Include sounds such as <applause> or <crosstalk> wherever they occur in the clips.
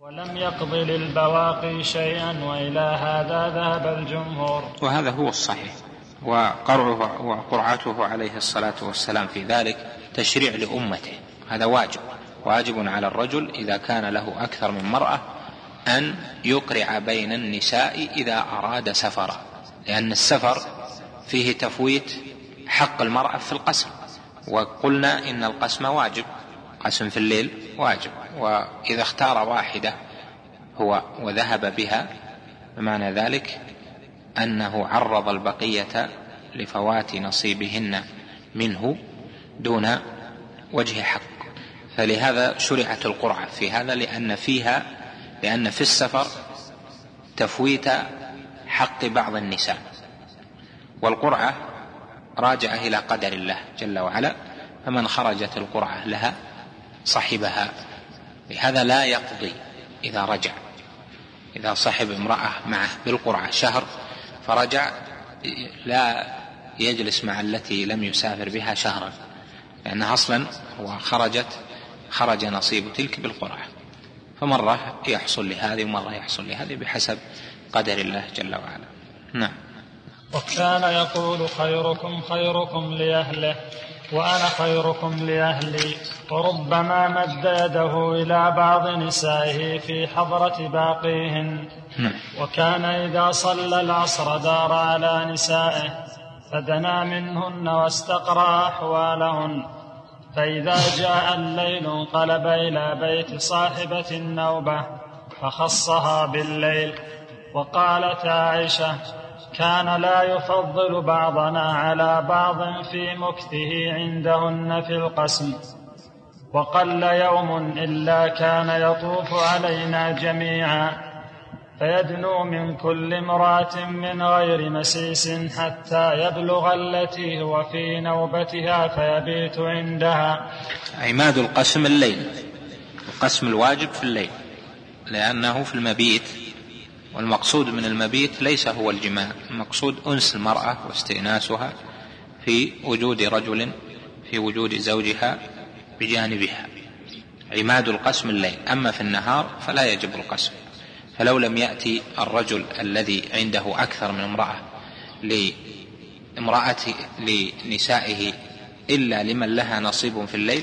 ولم يقض للبواقي شيئا وإلى هذا ذهب الجمهور. وهذا هو الصحيح وقرعه وقرعته عليه الصلاة والسلام في ذلك تشريع لأمته. هذا واجب واجب على الرجل إذا كان له أكثر من مرأة أن يقرع بين النساء إذا أراد سفرا لأن السفر فيه تفويت حق المرأة في القسم. وقلنا إن القسم واجب قسم في الليل واجب وإذا اختار واحدة هو وذهب بها بمعنى ذلك أنه عرض البقية لفوات نصيبهن منه دون وجه حق. فلهذا شرعت القرعة في هذا لأن فيها لأن في السفر تفويت حق بعض النساء. والقرعة راجعة إلى قدر الله جل وعلا فمن خرجت القرعة لها صحبها لهذا لا يقضي إذا رجع. إذا صحب امرأة معه بالقرعة شهر فرجع لا يجلس مع التي لم يسافر بها شهرا لأنها أصلا هو خرجت خرج نصيب تلك بالقرعة. فمرة يحصل لهذه ومرة يحصل لهذه بحسب قدر الله جل وعلا. نعم. وكان يقول خيركم خيركم لأهله. وأنا خيركم لأهلي. وربما مد يده إلى بعض نسائه في حضرة باقيهن. نعم. وكان إذا صلى العصر دار على نسائه فدنا منهن واستقرأ أحوالهن. فإذا جاء الليل انقلب إلى بيت صاحبة النوبة فخصها بالليل. وقالت عائشة كان لا يفضل بعضنا على بعض في مكثه عندهن في القسم وقل يوم إلا كان يطوف علينا جميعا فيدنو من كل امرأة من غير مسيس حتى يبلغ التي هو في نوبتها فيبيت عندها. عماد القسم الليل القسم الواجب في الليل لأنه في المبيت. والمقصود من المبيت ليس هو الجماع المقصود أنس المرأة واستئناسها في وجود رجل في وجود زوجها بجانبها. عماد القسم الليل أما في النهار فلا يجب القسم. فلو لم يأتي الرجل الذي عنده أكثر من امرأة لامرأته لنسائه إلا لمن لها نصيب في الليل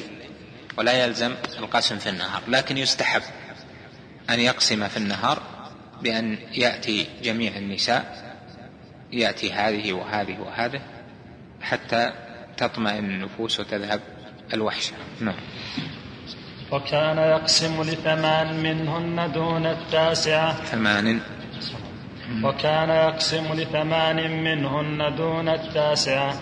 ولا يلزم القسم في النهار. لكن يستحب أن يقسم في النهار بأن يأتي جميع النساء يأتي هذه وهذه وهذه حتى تطمئن النفوس وتذهب الوحشة نعم. وكان يقسم لثمان منهن دون التاسعة. ثمان. وكان يقسم لثمان منهن دون التاسعة.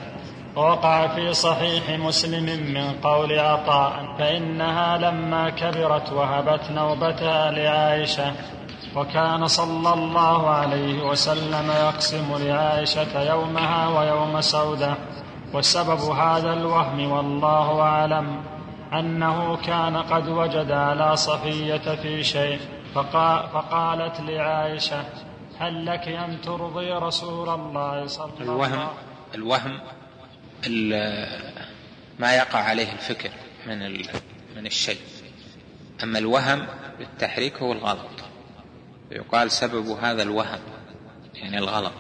ووقع في صحيح مسلم من قول عطاء فإنها لما كبرت وهبت نوبتها لعائشة. وكان صلى الله عليه وسلم يقسم لعائشة يومها ويوم سودة وسبب هذا الوهم والله أعلم أنه كان قد وجد على صفية في شيء فقالت لعائشة هل لك أن ترضي رسول الله صلى الله عليه وسلم؟ الوهم الوهم ما يقع عليه الفكر من من الشيء. أما الوهم بالتحريك هو الغلط. يقال سبب هذا الوهم يعني الغلط.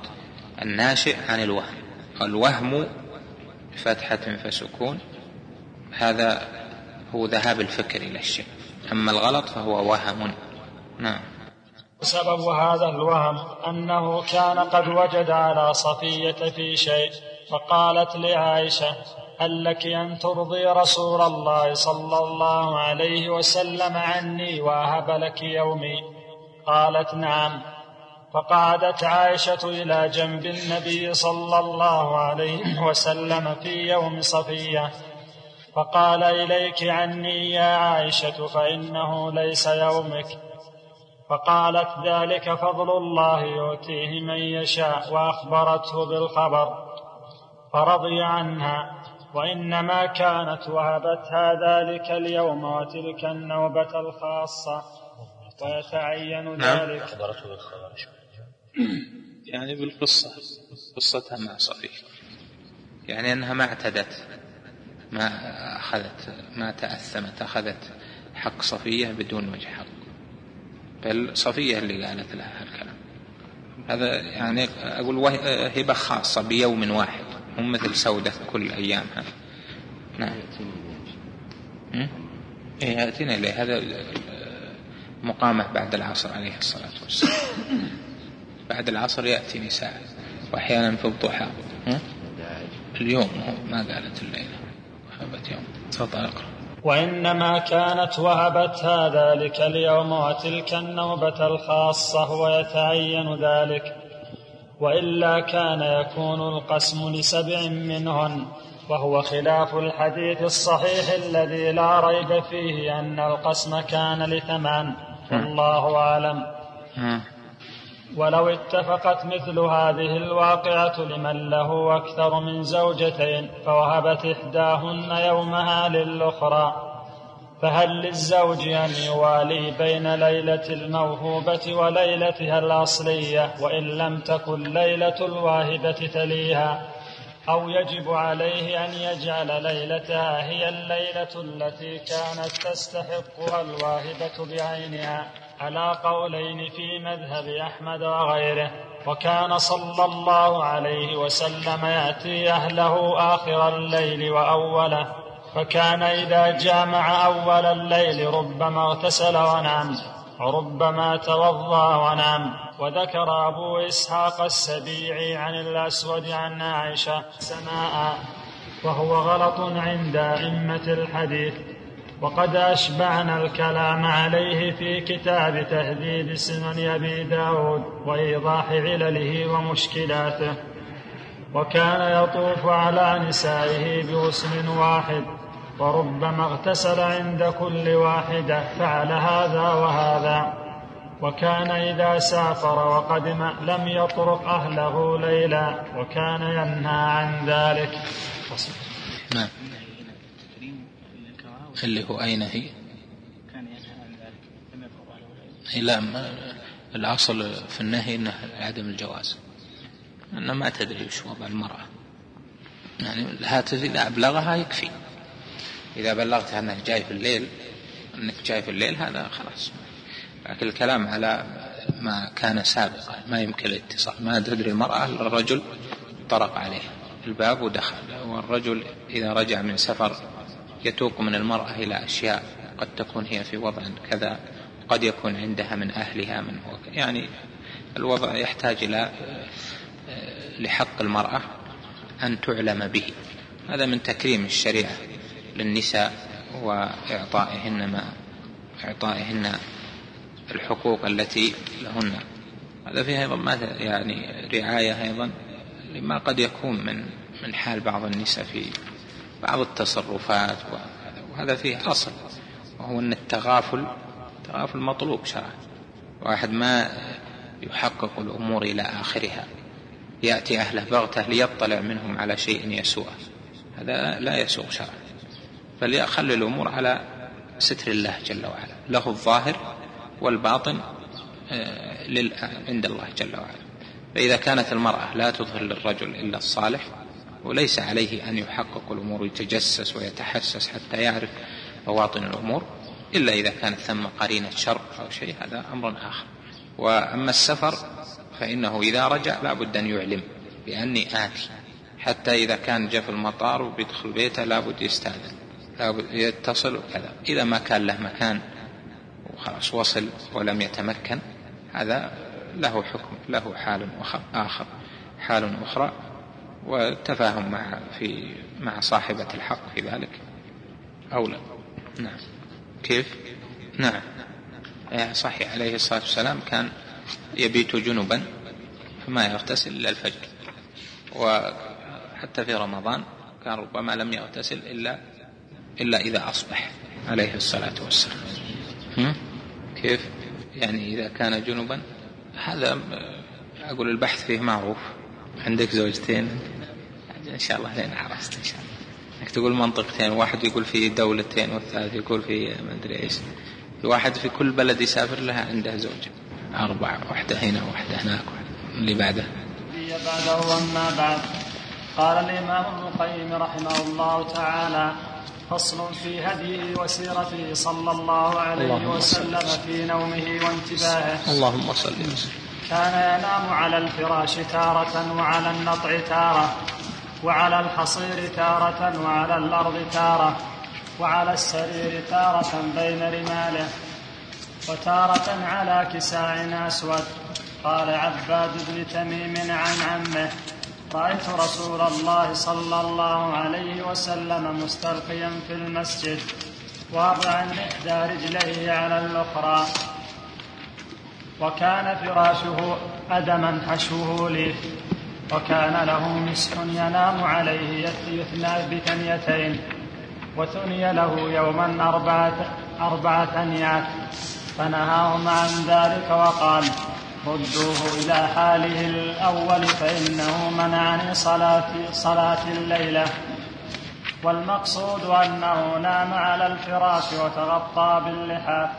الناشئ عن الوهم. الوهم بفتحة فسكون هذا هو ذهاب الفكر إلى الشيء. أما الغلط فهو وهم. نعم. سبب هذا الوهم أنه كان قد وجد على صفية في شيء فقالت لعائشة هل لك أن ترضي رسول الله صلى الله عليه وسلم عني وأهب لك يومي؟ قالت نعم. فقعدت عائشة إلى جنب النبي صلى الله عليه وسلم في يوم صفية. فقال إليك عني يا عائشة فإنه ليس يومك. فقالت ذلك فضل الله يؤتيه من يشاء وأخبرته بالخبر. فرضي عنها وإنما كانت وهبتها ذلك اليوم وتلك النوبة الخاصة. ويتعين نعم. ذلك. أخبرته بالخبر يعني بالقصة قصتها مع صفية يعني أنها ما اعتدت ما أخذت ما تأثمت أخذت حق صفية بدون وجه حق. بل صفية اللي قالت لها هالكلام. هذا يعني أقول هبة خاصة بيوم واحد مو مثل سودة كل أيامها نعم. إيه يأتينا إليه. هذا مقامة بعد العصر عليه الصلاة والسلام. بعد العصر يأتي نساء وأحيانا في الضحى. اليوم ما قالت الليلة. وهبت يوم. تفضل اقرأ. وإنما كانت وهبتها ذلك اليوم وتلك النوبة الخاصة ويتعين ذلك. وإلا كان يكون القسم لسبع منهن وهو خلاف الحديث الصحيح الذي لا ريب فيه أن القسم كان لثمان. والله أعلم. ولو اتفقت مثل هذه الواقعة لمن له أكثر من زوجتين فوهبت إحداهن يومها للأخرى. فهل للزوج أن يوالي بين ليلة الموهوبة وليلتها الأصلية وإن لم تكن ليلة الواهبة تليها؟ أو يجب عليه أن يجعل ليلتها هي الليلة التي كانت تستحقها الواهبة بعينها على قولين في مذهب أحمد وغيره. وكان صلى الله عليه وسلم يأتي أهله آخر الليل وأوله فكان إذا جامع أول الليل ربما اغتسل ونام. وربما توضأ ونام. وذكر أبو إسحاق السبيعي عن الأسود عن عائشة سماء وهو غلط عند أئمة الحديث. وقد أشبعنا الكلام عليه في كتاب تهذيب سنن أبي داود وإيضاح علله ومشكلاته. وكان يطوف على نسائه بغسل واحد. وربما اغتسل عند كل واحدة فعل هذا وهذا. وكان إذا سافر وقدم لم يطرق أهله ليلا وكان ينهى عن ذلك. نعم. اللي هو أين هي؟ كان ينهى عن ذلك لم أهله ليلا لا الأصل في النهي أنه عدم الجواز. أنه ما تدري وش وضع المرأة. يعني الهاتف إذا أبلغها يكفي. إذا بلغتها أنك جاي في الليل أنك جاي في الليل هذا خلاص. لكن الكلام على ما كان سابقا ما يمكن الاتصال ما تدري المرأة الرجل طرق عليه. الباب ودخل والرجل إذا رجع من سفر يتوق من المرأة إلى أشياء قد تكون هي في وضع كذا قد يكون عندها من أهلها من هو يعني الوضع يحتاج إلى لحق المرأة أن تعلم به. هذا من تكريم الشريعة. للنساء وإعطائهن ما إعطائهن الحقوق التي لهن. هذا فيه أيضا ما يعني رعاية أيضا لما قد يكون من من حال بعض النساء في بعض التصرفات وهذا فيه أصل وهو أن التغافل التغافل مطلوب شرعا. واحد ما يحقق الأمور إلى آخرها يأتي أهله بغتة ليطلع منهم على شيء يسوءه. هذا لا يسوء شرعا. فليخلي الأمور على ستر الله جل وعلا له الظاهر والباطن آه، عند الله جل وعلا. فإذا كانت المرأة لا تظهر للرجل إلا الصالح وليس عليه أن يحقق الأمور ويتجسس ويتحسس حتى يعرف بواطن الأمور إلا إذا كانت ثم قرينة شر أو شيء هذا أمر آخر. وأما السفر فإنه إذا رجع لا بد أن يعلم بأني آتي. حتى إذا كان جاء في المطار وبيدخل بيته لا بد يستأذن. يتصل وكذا إذا ما كان له مكان وخلاص وصل ولم يتمكن هذا له حكم له حال آخر حال أخرى والتفاهم مع في مع صاحبة الحق في ذلك أولى. نعم. كيف؟ نعم. صحيح عليه الصلاة والسلام كان يبيت جنبا فما يغتسل إلا الفجر. وحتى في رمضان كان ربما لم يغتسل إلا إلا إذا أصبح عليه الصلاة والسلام. كيف؟ يعني إذا كان جنبا. هذا أقول البحث فيه معروف. عندك زوجتين؟ إن شاء الله لين عرست إن شاء الله. إنك تقول منطقتين. واحد يقول في دولتين والثالث يقول في ما أدري إيش. في واحد في كل بلد يسافر لها عنده زوجة. أربعة واحدة هنا واحدة هناك اللي بعده. بعده أما بعد. قال الإمام ابن القيم رحمه الله تعالى فصل في هديه وسيرته صلى الله عليه وسلم. في نومه وانتباهه. اللهم صل وسلم. كان ينام على الفراش تارة وعلى النطع تارة وعلى الحصير تارة وعلى الأرض تارة وعلى السرير تارة بين رماله. وتارة على كساء أسود. قال عباد بن تميم عن عمه رأيت رسول الله صلى الله عليه وسلم مستلقيا في المسجد واضعا إحدى رجليه على الأخرى. وكان فراشه أدما حشوه ليف وكان له مسح ينام عليه يثنى بثنيتين وثني له يوما أربعة, أربعة أنيات فنهاهم عن ذلك وقال ردوه إلى حاله الأول فإنه منعني صلاة, صلاة الليلة. والمقصود أنه نام على الفراش وتغطى باللحاف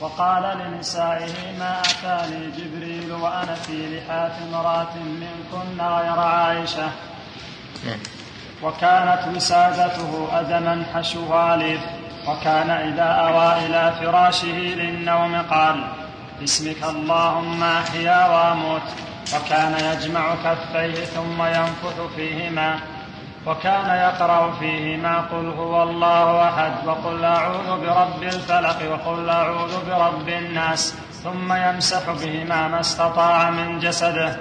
وقال لنسائه ما أتاني جبريل وأنا في لحاف امرأة منكن غير عائشة. وكانت وسادته أدما حشوها ليف وكان إذا أوى إلى فراشه للنوم قال باسمك اللهم أحيا وأموت وكان يجمع كفيه ثم ينفث فيهما. وكان يقرأ فيهما قل هو الله أحد. وقل أعوذ برب الفلق وقل أعوذ برب الناس. ثم يمسح بهما ما استطاع من جسده.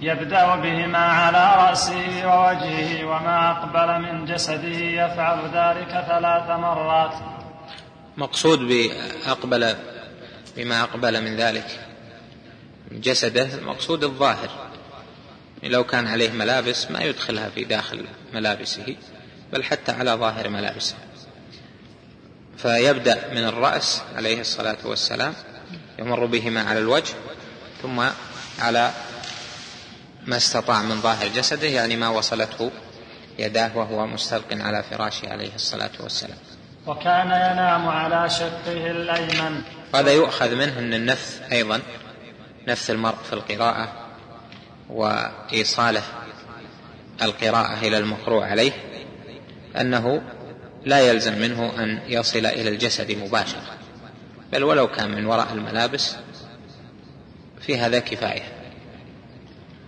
يبدأ بهما على رأسه ووجهه وما أقبل من جسده. يفعل ذلك ثلاث مرات. مقصود بأقبل بما أقبل من ذلك جسده المقصود الظاهر. لو كان عليه ملابس ما يدخلها في داخل ملابسه بل حتى على ظاهر ملابسه. فيبدأ من الرأس عليه الصلاة والسلام يمر بهما على الوجه ثم على ما استطاع من ظاهر جسده يعني ما وصلته يداه وهو مستلق على فراشه عليه الصلاة والسلام. وكان ينام على شقه الأيمن. هذا يؤخذ منه أن النفث أيضا نفث المرء في القراءة وإيصاله القراءة إلى المقروء عليه أنه لا يلزم منه أن يصل إلى الجسد مباشرة. بل ولو كان من وراء الملابس في هذا كفاية.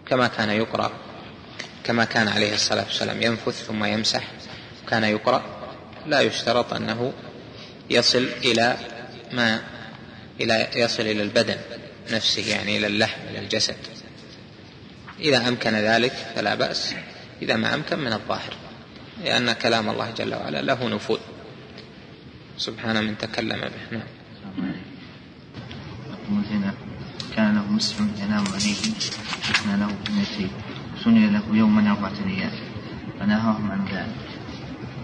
كما كان يقرأ كما كان عليه الصلاة والسلام ينفث ثم يمسح كان يقرأ لا يشترط أنه يصل إلى ما إلى يصل إلى البدن نفسه يعني إلى اللحم إلى الجسد. إذا أمكن ذلك فلا بأس إذا ما أمكن من الظاهر لأن كلام الله جل وعلا له نفوذ. سبحان من تكلم به. نعم. كان له مسح ينام عليه حسن له بنيتين سني له يوما أربعة أيام فنهاهم عن ذلك.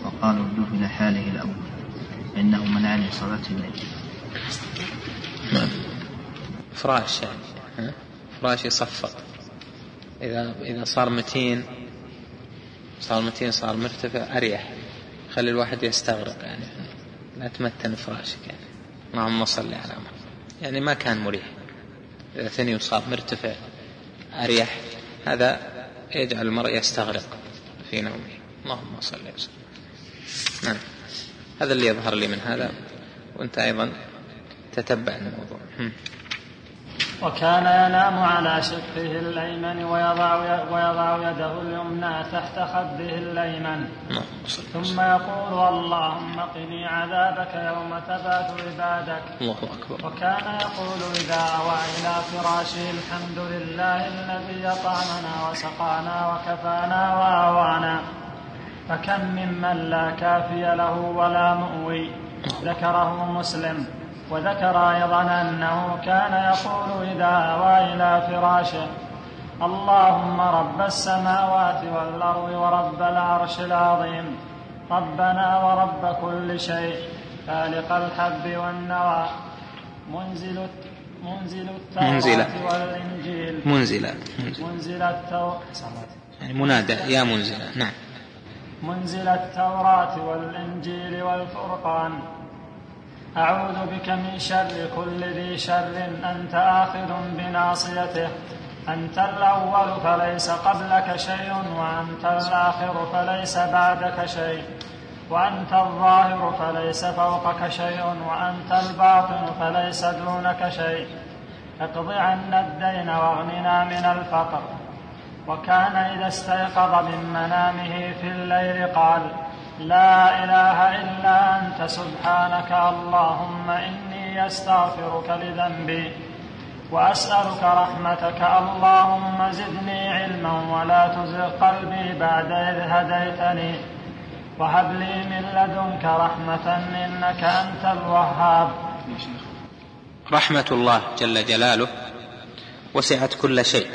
وقالوا إلى حاله الأول. فإنه منعني صلاة الليل نعم فراش يعني؟ فراش يصفط إذا إذا صار متين صار متين صار مرتفع أريح. خلي الواحد يستغرق يعني. لا تمتن فراشك يعني. اللهم صل على محمد. يعني ما كان مريح. إذا ثني وصار مرتفع أريح هذا يجعل المرء يستغرق في نومه. اللهم صل وسلم. نعم. هذا اللي يظهر لي من هذا وأنت أيضا تتبع الموضوع. وكان ينام على شقه الأيمن ويضع, ويضع يده اليمنى تحت خده الأيمن. ثم يقول اللهم قني عذابك يوم تبات عبادك. الله أكبر. وكان يقول إذا أوى إلى فراشه الحمد لله الذي أطعمنا وسقانا وكفانا وآوانا. فكم ممن لا كافي له ولا مؤوي؟ ذكره مسلم. وذكر أيضا أنه كان يقول إذا أوى إلى فراشه اللهم رب السماوات والأرض ورب العرش العظيم ربنا ورب كل شيء خالق الحب والنوى منزل منزل التوراة والإنجيل منزل منزل التوراة يعني منادى. يا منزل نعم. منزل التوراة والإنجيل والفرقان. أعوذ بك من شر كل ذي شر. أنت آخذ بناصيته. أنت الأول فليس قبلك شيء وأنت الآخر فليس بعدك شيء. وأنت الظاهر فليس فوقك شيء وأنت الباطن فليس دونك شيء. اقض عنا الدين واغننا من الفقر. وكان إذا استيقظ من منامه في الليل قال لا إله إلا أنت سبحانك اللهم إني أستغفرك لذنبي وأسألك رحمتك. اللهم زدني علما ولا تزغ قلبي بعد إذ هديتني وهب لي من لدنك رحمة إنك أنت الوهاب. رحمة الله جل جلاله وسعت كل شيء.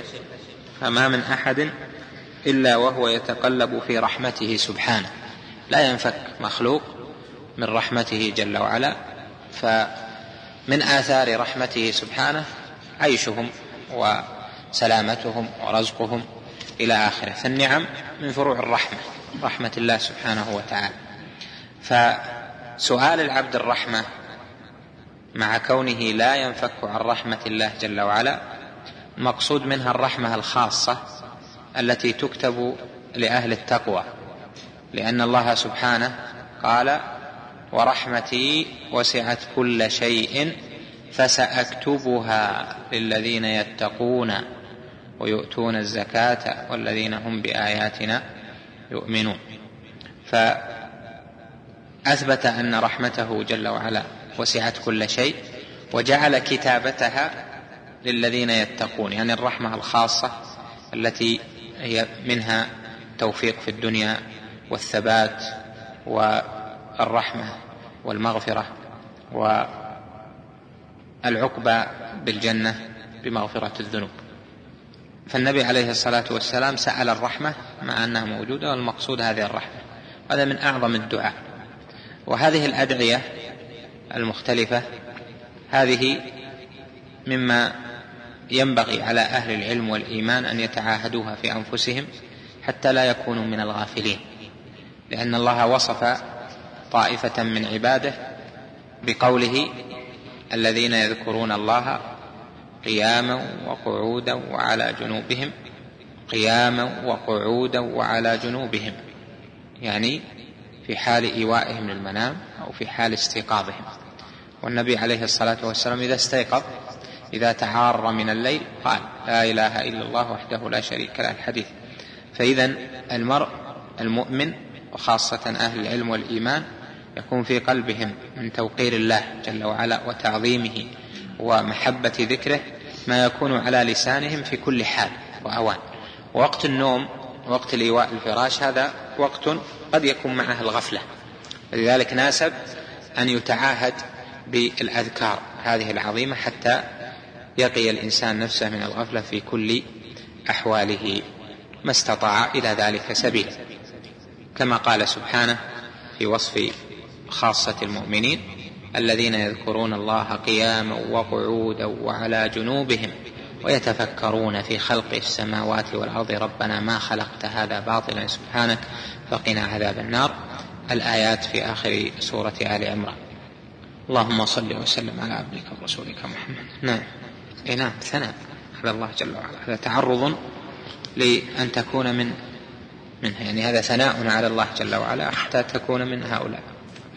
فما من أحد إلا وهو يتقلب في رحمته سبحانه. لا ينفك مخلوق من رحمته جل وعلا فمن آثار رحمته سبحانه عيشهم وسلامتهم ورزقهم إلى آخره. فالنعم من فروع الرحمة رحمة الله سبحانه وتعالى. فسؤال العبد الرحمة مع كونه لا ينفك عن رحمة الله جل وعلا المقصود منها الرحمة الخاصة التي تكتب لأهل التقوى لأن الله سبحانه قال ورحمتي وسعت كل شيء فسأكتبها للذين يتقون ويؤتون الزكاة والذين هم بآياتنا يؤمنون فأثبت أن رحمته جل وعلا وسعت كل شيء وجعل كتابتها للذين يتقون يعني الرحمة الخاصة التي هي منها توفيق في الدنيا والثبات والرحمة والمغفرة والعقبى بالجنة بمغفرة الذنوب. فالنبي عليه الصلاة والسلام سأل الرحمة مع أنها موجودة والمقصود هذه الرحمة. هذا من أعظم الدعاء. وهذه الأدعية المختلفة هذه مما ينبغي على أهل العلم والإيمان أن يتعاهدوها في أنفسهم حتى لا يكونوا من الغافلين. لأن الله وصف طائفة من عباده بقوله الذين يذكرون الله قياما وقعودا وعلى جنوبهم قياما وقعودا وعلى جنوبهم يعني في حال إيوائهم للمنام أو في حال استيقاظهم. والنبي عليه الصلاة والسلام إذا استيقظ إذا تعار من الليل قال لا إله إلا الله وحده لا شريك له. الحديث. فاذا المرء المؤمن وخاصة أهل العلم والإيمان يكون في قلبهم من توقير الله جل وعلا وتعظيمه ومحبة ذكره ما يكون على لسانهم في كل حال وأوان. وقت النوم وقت الإيواء الفراش هذا وقت قد يكون معه الغفلة. لذلك ناسب أن يتعاهد بالأذكار هذه العظيمة حتى يقي الإنسان نفسه من الغفلة في كل أحواله ما استطاع إلى ذلك سبيلا كما قال سبحانه في وصف خاصة المؤمنين الذين يذكرون الله قياما وقعودا وعلى جنوبهم ويتفكرون في خلق السماوات والأرض ربنا ما خلقت هذا باطلا سبحانك فقنا عذاب النار. الآيات في آخر سورة آل عمران. اللهم صل وسلم على عبدك ورسولك محمد. نعم. اي نعم ثناء على الله جل وعلا. هذا تعرض لأن تكون من منها. يعني هذا ثناء على الله جل وعلا حتى تكون من هؤلاء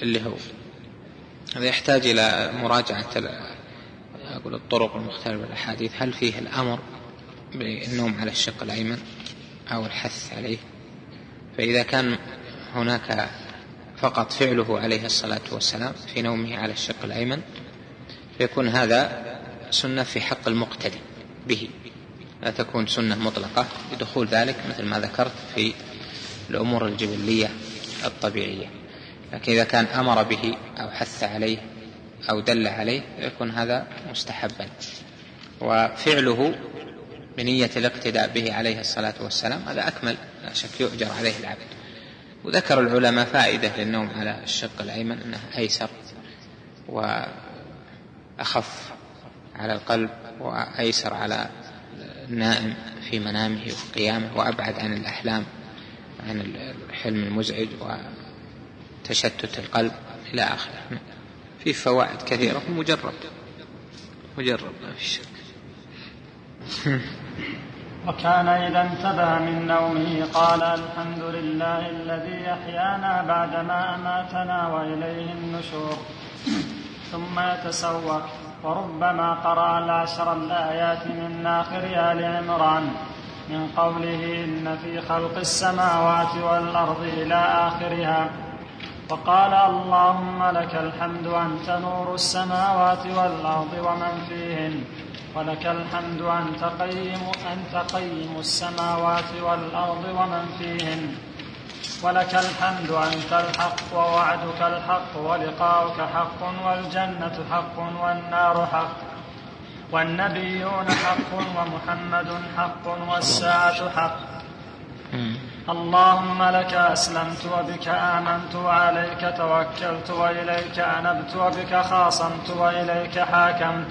اللي هو. هذا يحتاج إلى مراجعة أقول الطرق المختلفة الأحاديث. هل فيه الأمر بالنوم على الشق الأيمن أو الحث عليه؟ فإذا كان هناك فقط فعله عليه الصلاة والسلام في نومه على الشق الأيمن فيكون هذا سنة في حق المقتدي به. لا تكون سنة مطلقة بدخول ذلك مثل ما ذكرت في الأمور الجبلية الطبيعية. لكن إذا كان أمر به أو حث عليه أو دل عليه يكون هذا مستحبا. وفعله بنية الاقتداء به عليه الصلاة والسلام هذا أكمل لا شك يؤجر عليه العبد. وذكر العلماء فائدة للنوم على الشق الأيمن أنه أيسر وأخف على القلب وأيسر على النائم في منامه وفي قيامه وأبعد عن الأحلام عن الحلم المزعج تشتت القلب إلى آخره. في فوائد كثيرة مجرب مجرب ما في شك. <laughs> وكان إذا انتبه من نومه قال الحمد لله الذي أحيانا بعدما أماتنا وإليه النشور ثم يتسوق. وربما قرأ العشر الآيات من آخر آل عمران من قوله إن في خلق السماوات والأرض إلى آخرها. وقال اللهم لك الحمد أنت نور السماوات والأرض ومن فيهن. ولك الحمد أنت قيم أنت قيم السماوات والأرض ومن فيهن. ولك الحمد أنت الحق ووعدك الحق ولقاؤك حق والجنة حق والنار حق والنبيون حق ومحمد حق والساعة حق. اللهم لك أسلمت وبك آمنت وعليك توكلت وإليك أنبت وبك خاصمت وإليك حاكمت.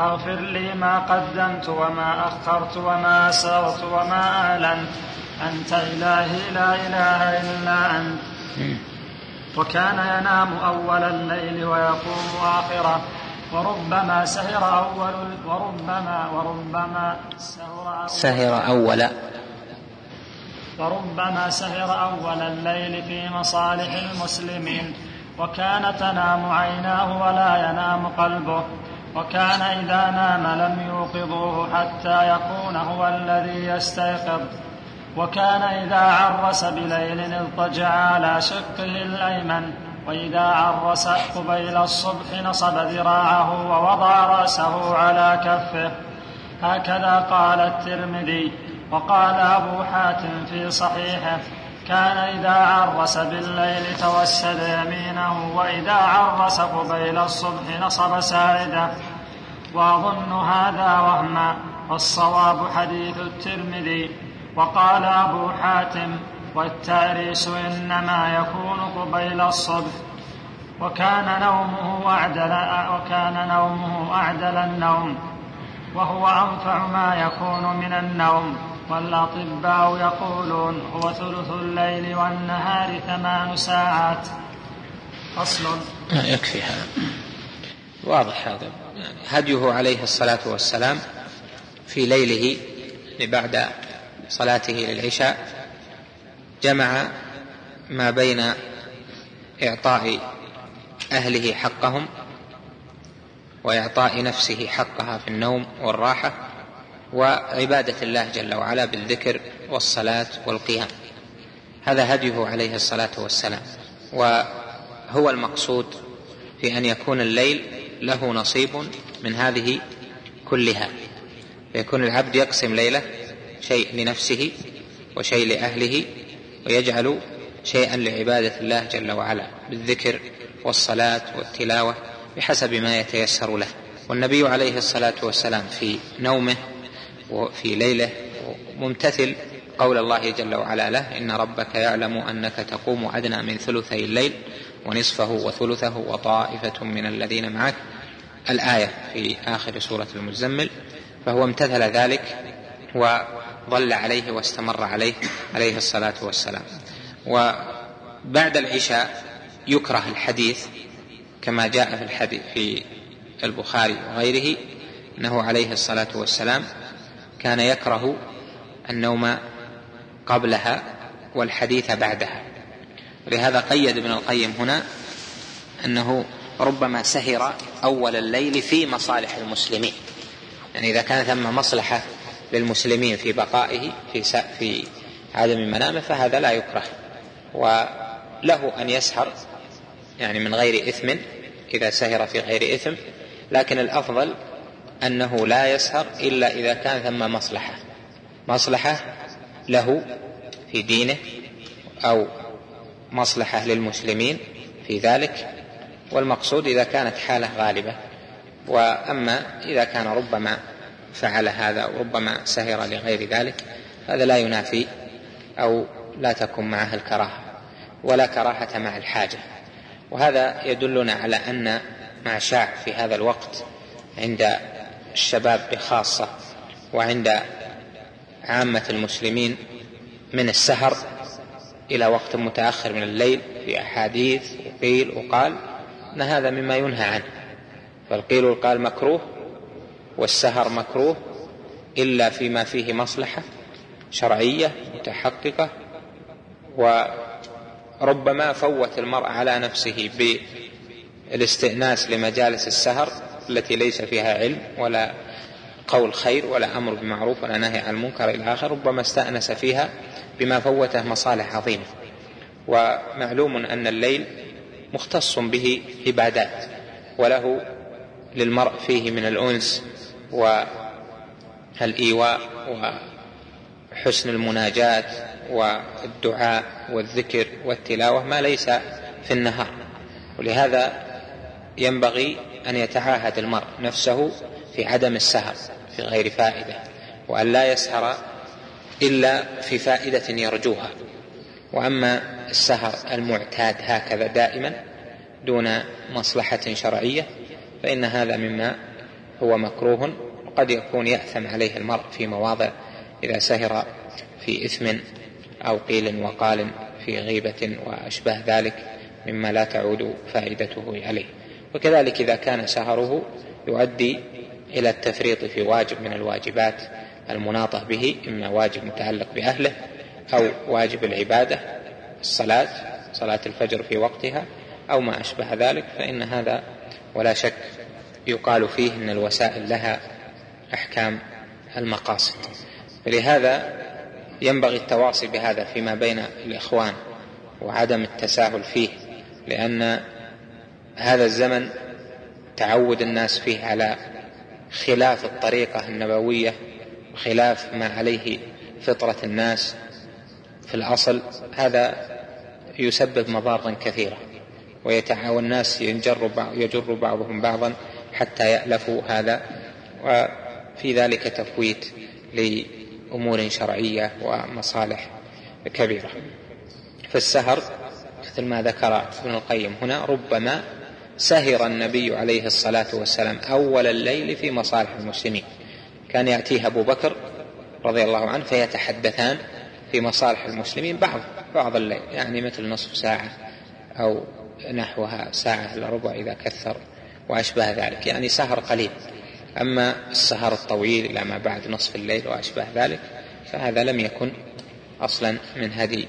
اغفر لي ما قدمت وما أخرت وما أسررت وما أعلنت. أنت إلهي لا إله إلا أنت. وكان ينام أول الليل ويقوم آخره. وربما سهر أول وربما وربما سهر أول, سهر أول. وربما سهر أول الليل في مصالح المسلمين. وكان تنام عيناه ولا ينام قلبه. وكان إذا نام لم يوقظوه حتى يكون هو الذي يستيقظ. وكان إذا عرس بليل اضطجع على شقه الأيمن وإذا عرس قبيل الصبح نصب ذراعه ووضع رأسه على كفه. هكذا قال الترمذي. وقال أبو حاتم في صحيحه كان إذا عرس بالليل توسد يمينه وإذا عرس قبيل الصبح نصب ساعده وأظن هذا وهما والصواب حديث الترمذي. وقال أبو حاتم والتعريس إنما يكون قبيل الصبح وكان نومه أعدل وكان نومه أعدل النوم. وهو أنفع ما يكون من النوم. والأطباء يقولون هو ثلث الليل والنهار ثمان ساعات. فصل. يكفي هذا. واضح هذا. هديه عليه الصلاة والسلام في ليله بعد صلاته للعشاء جمع ما بين إعطاء أهله حقهم وإعطاء نفسه حقها في النوم والراحة وعبادة الله جل وعلا بالذكر والصلاة والقيام. هذا هديه عليه الصلاة والسلام. وهو المقصود في أن يكون الليل له نصيب من هذه كلها. فيكون العبد يقسم ليلة شيء لنفسه وشيء لأهله ويجعل شيئا لعبادة الله جل وعلا بالذكر والصلاة والتلاوة بحسب ما يتيسر له. والنبي عليه الصلاة والسلام في نومه وفي ليله ممتثل قول الله جل وعلا له إن ربك يعلم أنك تقوم أدنى من ثلثي الليل ونصفه وثلثه وطائفة من الذين معك الآية في آخر سورة المزمل فهو امتثل ذلك وظل عليه واستمر عليه عليه الصلاة والسلام. وبعد العشاء يكره الحديث كما جاء في الحديث في البخاري وغيره أنه عليه الصلاة والسلام كان يكره النوم قبلها والحديث بعدها. ولهذا قيد ابن القيم هنا أنه ربما سهر أول الليل في مصالح المسلمين. يعني إذا كان ثم مصلحة للمسلمين في بقائه في في عدم منامه فهذا لا يكره. وله أن يسهر يعني من غير إثم إذا سهر في غير إثم. لكن الأفضل أنه لا يسهر إلا إذا كان ثم مصلحة. مصلحة له في دينه أو مصلحة للمسلمين في ذلك. والمقصود إذا كانت حالة غالبة. وأما إذا كان ربما فعل هذا وربما سهر لغير ذلك هذا لا ينافي أو لا تكون معه الكراهة ولا كراهة مع الحاجة. وهذا يدلنا على أن ما شاع في هذا الوقت عند الشباب بخاصة وعند عامة المسلمين من السهر إلى وقت متأخر من الليل في أحاديث وقيل وقال إن هذا مما ينهى عنه. فالقيل والقال مكروه والسهر مكروه إلا فيما فيه مصلحة شرعية متحققة وربما فوت المرء على نفسه بالاستئناس لمجالس السهر التي ليس فيها علم ولا قول خير ولا أمر بمعروف ولا نهي عن المنكر إلى آخر ربما استأنس فيها بما فوته مصالح عظيمة. ومعلوم أن الليل مختص به عبادات وله للمرء فيه من الأنس والإيواء وحسن المناجاة والدعاء والذكر والتلاوة ما ليس في النهار. ولهذا ينبغي أن يتعاهد المرء نفسه في عدم السهر في غير فائدة وأن لا يسهر إلا في فائدة يرجوها. وأما السهر المعتاد هكذا دائما دون مصلحة شرعية فإن هذا مما هو مكروه وقد يكون يأثم عليه المرء في مواضع إذا سهر في إثم أو قيل وقال في غيبة وأشبه ذلك مما لا تعود فائدته عليه. وكذلك إذا كان سهره يؤدي إلى التفريط في واجب من الواجبات المناطة به إما واجب متعلق بأهله أو واجب العبادة الصلاة صلاة الفجر في وقتها أو ما أشبه ذلك فإن هذا ولا شك يقال فيه أن الوسائل لها أحكام المقاصد. فلهذا ينبغي التواصي بهذا فيما بين الإخوان وعدم التساهل فيه لأن هذا الزمن تعود الناس فيه على خلاف الطريقة النبوية وخلاف ما عليه فطرة الناس في الأصل. هذا يسبب مضارا كثيرة ويتعاون الناس بعض يجر بعضهم بعضا حتى يألفوا هذا. وفي ذلك تفويت لأمور شرعية ومصالح كبيرة. فالسهر مثل ما ذكر ابن القيم هنا ربما سهر النبي عليه الصلاة والسلام أول الليل في مصالح المسلمين. كان يأتيه أبو بكر رضي الله عنه فيتحدثان في مصالح المسلمين بعض بعض الليل يعني مثل نصف ساعة أو نحوها ساعة إلا ربع إذا كثر وأشبه ذلك يعني سهر قليل. أما السهر الطويل إلى ما بعد نصف الليل وأشبه ذلك فهذا لم يكن أصلا من هدي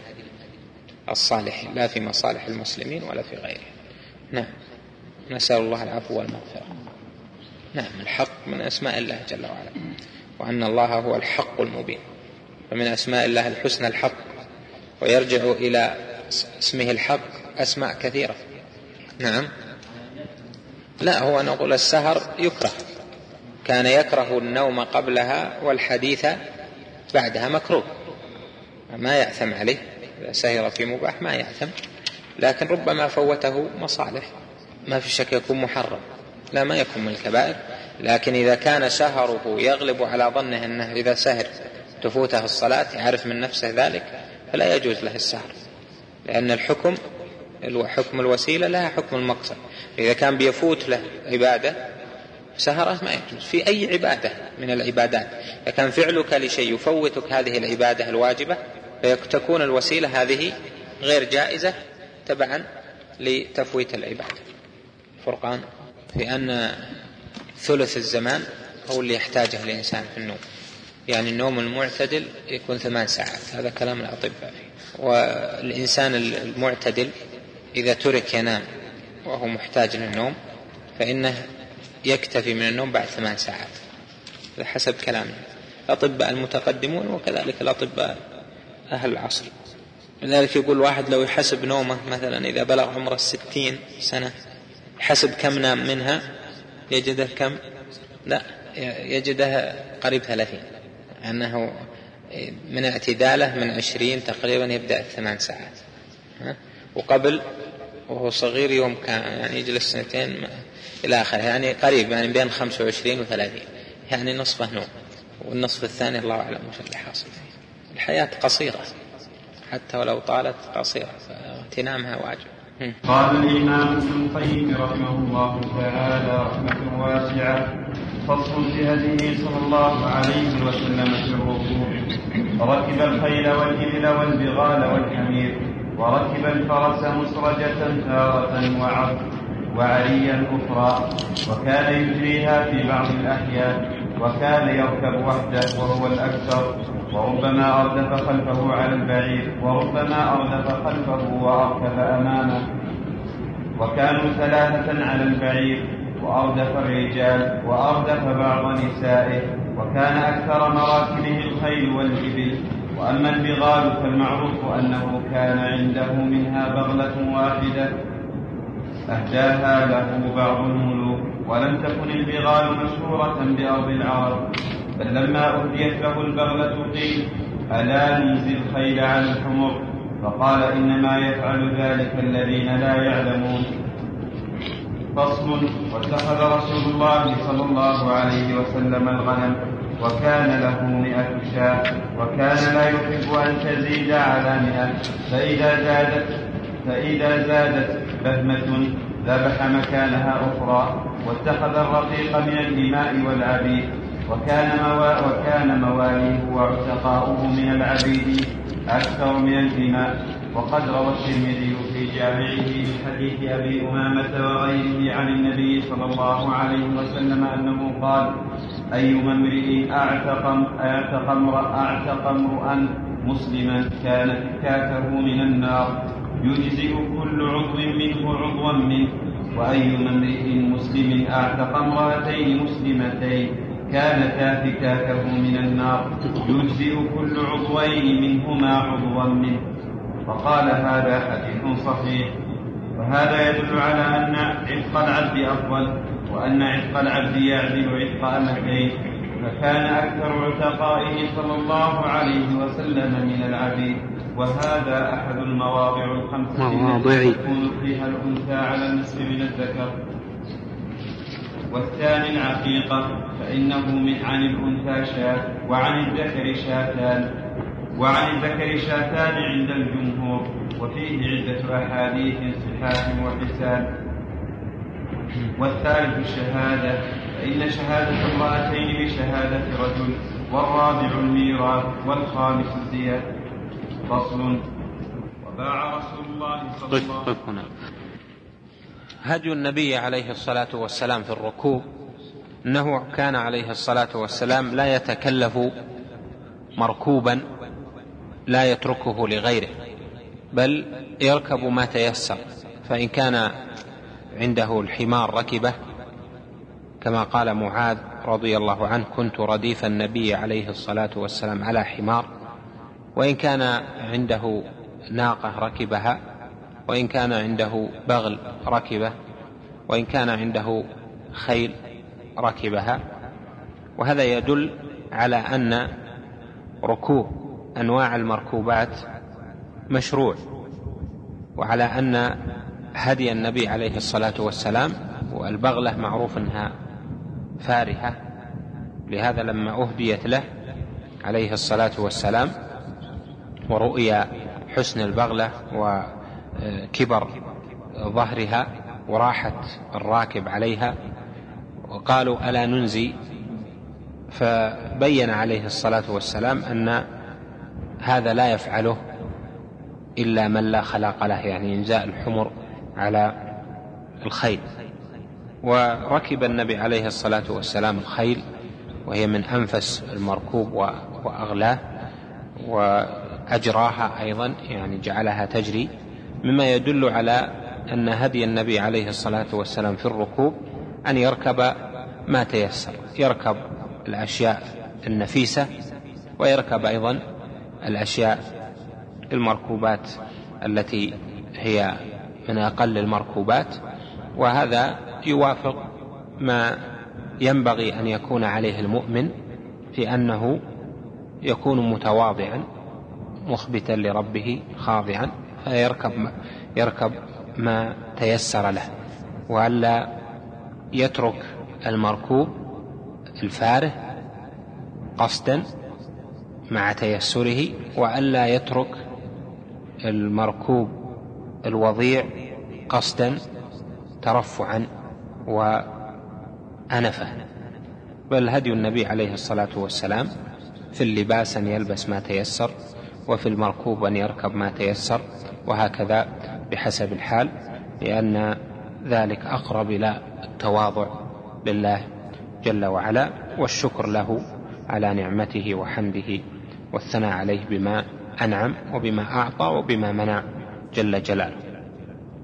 الصالح لا في مصالح المسلمين ولا في غيره. نعم. نسأل الله العفو والمغفرة. نعم الحق من أسماء الله جل وعلا وأن الله هو الحق المبين. فمن أسماء الله الحسنى الحق ويرجع إلى اسمه الحق أسماء كثيرة. نعم. لا هو نقول السهر يكره. كان يكره النوم قبلها والحديث بعدها مكروه. ما يأثم عليه. إذا سهر في مباح ما يأثم. لكن ربما فوته مصالح. ما في شك يكون محرم. لا ما يكون من الكبائر. لكن إذا كان سهره يغلب على ظنه أنه إذا سهر تفوته الصلاة يعرف من نفسه ذلك فلا يجوز له السهر. لأن الحكم حكم الوسيلة لها حكم المقصد. إذا كان بيفوت له عبادة سهرة ما يجوز. في أي عبادة من العبادات. إذا كان فعلك لشيء يفوتك هذه العبادة الواجبة فتكون الوسيلة هذه غير جائزة تبعا لتفويت العبادة. فرقان في أن ثلث الزمان هو اللي يحتاجه الإنسان في النوم. يعني النوم المعتدل يكون ثمان ساعات. هذا كلام الأطباء. والإنسان المعتدل إذا ترك ينام وهو محتاج للنوم فإنه يكتفي من النوم بعد ثمان ساعات. حسب كلام الأطباء المتقدمون وكذلك الأطباء أهل العصر. لذلك يقول واحد لو يحسب نومه مثلا إذا بلغ عمره الستين سنة حسب كم نام منها يجده كم؟ لا يجده قريب ثلاثين. أنه من اعتداله من عشرين تقريبا يبدأ الثمان ساعات. وقبل وهو صغير يوم كان يعني يجلس سنتين إلى آخره يعني قريب يعني بين خمسة وعشرين وثلاثين يعني نصفه نوم. والنصف الثاني الله أعلم وش اللي حاصل فيه. الحياة قصيرة حتى ولو طالت قصيرة فاغتنامها واجب. قال الإمام ابن القيم رحمه الله تعالى رحمة واسعة فصل في هديه صلى الله عليه وسلم في الركوع فركب الخيل والإبل والبغال والحمير. وركب الفرس مسرجة تارة وعرض وعريا أخرى وكان يجريها في بعض الأحيان وكان يركب وحده وهو الأكثر وربما أردف خلفه على البعير وربما أردف خلفه وأركب أمامه. وكانوا ثلاثة على البعير وأردف الرجال وأردف بعض نسائه وكان أكثر مراكبه الخيل والإبل. وأما البغال فالمعروف أنه كان عنده منها بغلة واحدة. أهداها له بعض الملوك. ولم تكن البغال مشهورة بأرض العرب. بل لما أهديت له البغلة قيل ألا ننزل الخيل على الحمر؟ فقال إنما يفعل ذلك الذين لا يعلمون. فصل واتخذ رسول الله صلى الله عليه وسلم الغنم. وكان له مئة شاة وكان لا يحب أن تزيد على مئة. فإذا زادت فإذا زادت بهمة ذبح مكانها أخرى واتخذ الرقيق من الإماء والعبيد. وكان موا وكان مواليه وعتقاؤه من العبيد أكثر من الإماء. وقد روى الترمذي في جامعه من حديث أبي أمامة وغيره عن النبي صلى الله عليه وسلم أنه قال أيما امرئ أعتق أعتق أعتق امرؤا مسلما كان فكاكه من النار. يجزئ كل عضو منه عضوا منه. وأيما امرئ مسلم أعتق امرأتين مسلمتين كانتا فكاكه من النار. يجزئ كل عضوين منهما عضوا منه. فقال هذا حديث صحيح. وهذا يدل على أن عتق العبد أفضل. وأن عتق العبد يعدل عتق أمتين فكان أكثر عتقائه صلى الله عليه وسلم من العبيد وهذا أحد المواضع الخمسة التي تكون فيها الأنثى على النصف من الذكر. والثاني العقيقة فإنه من عن الأنثى شاة وعن الذكر شاتان. وعن الذكر شاتان عند الجمهور وفيه عدة أحاديث صحاح وحسان. والثالث الشهادة فإن شهادة امرأتين بشهادة رجل والرابع الميراث والخامس الزيادة فصل. وباع رسول الله صلى الله عليه وسلم هدي النبي عليه الصلاة والسلام في الركوب أنه كان عليه الصلاة والسلام لا يتكلف مركوبا لا يتركه لغيره بل يركب ما تيسر. فإن كان عنده الحمار ركبة كما قال معاذ رضي الله عنه كنت رديف النبي عليه الصلاة والسلام على حمار وإن كان عنده ناقة ركبها وإن كان عنده بغل ركبة وإن كان عنده خيل ركبها. وهذا يدل على أن ركوب أنواع المركوبات مشروع وعلى أن هدي النبي عليه الصلاة والسلام والبغلة معروف إنها فارهة لهذا لما أهديت له عليه الصلاة والسلام ورؤي حسن البغلة وكبر ظهرها وراحه الراكب عليها وقالوا ألا ننزي فبين عليه الصلاة والسلام أن هذا لا يفعله إلا من لا خلاق له يعني إنزاء الحمر على الخيل. وركب النبي عليه الصلاة والسلام الخيل وهي من أنفس المركوب وأغلاه وأجراها أيضا يعني جعلها تجري مما يدل على أن هدي النبي عليه الصلاة والسلام في الركوب أن يركب ما تيسر. يركب الأشياء النفيسة ويركب أيضا الأشياء المركوبات التي هي من أقل المركوبات وهذا يوافق ما ينبغي أن يكون عليه المؤمن في أنه يكون متواضعا مخبتا لربه خاضعا فيركب يركب ما تيسر له. وألا يترك المركوب الفاره قصدا مع تيسره وألا يترك المركوب الوضيع قصدا ترفعا وانفه بل هدي النبي عليه الصلاة والسلام في اللباس أن يلبس ما تيسر وفي المركوب أن يركب ما تيسر وهكذا بحسب الحال لأن ذلك أقرب إلى التواضع لله جل وعلا والشكر له على نعمته وحمده والثناء عليه بما أنعم وبما أعطى وبما منع. جل جلاله.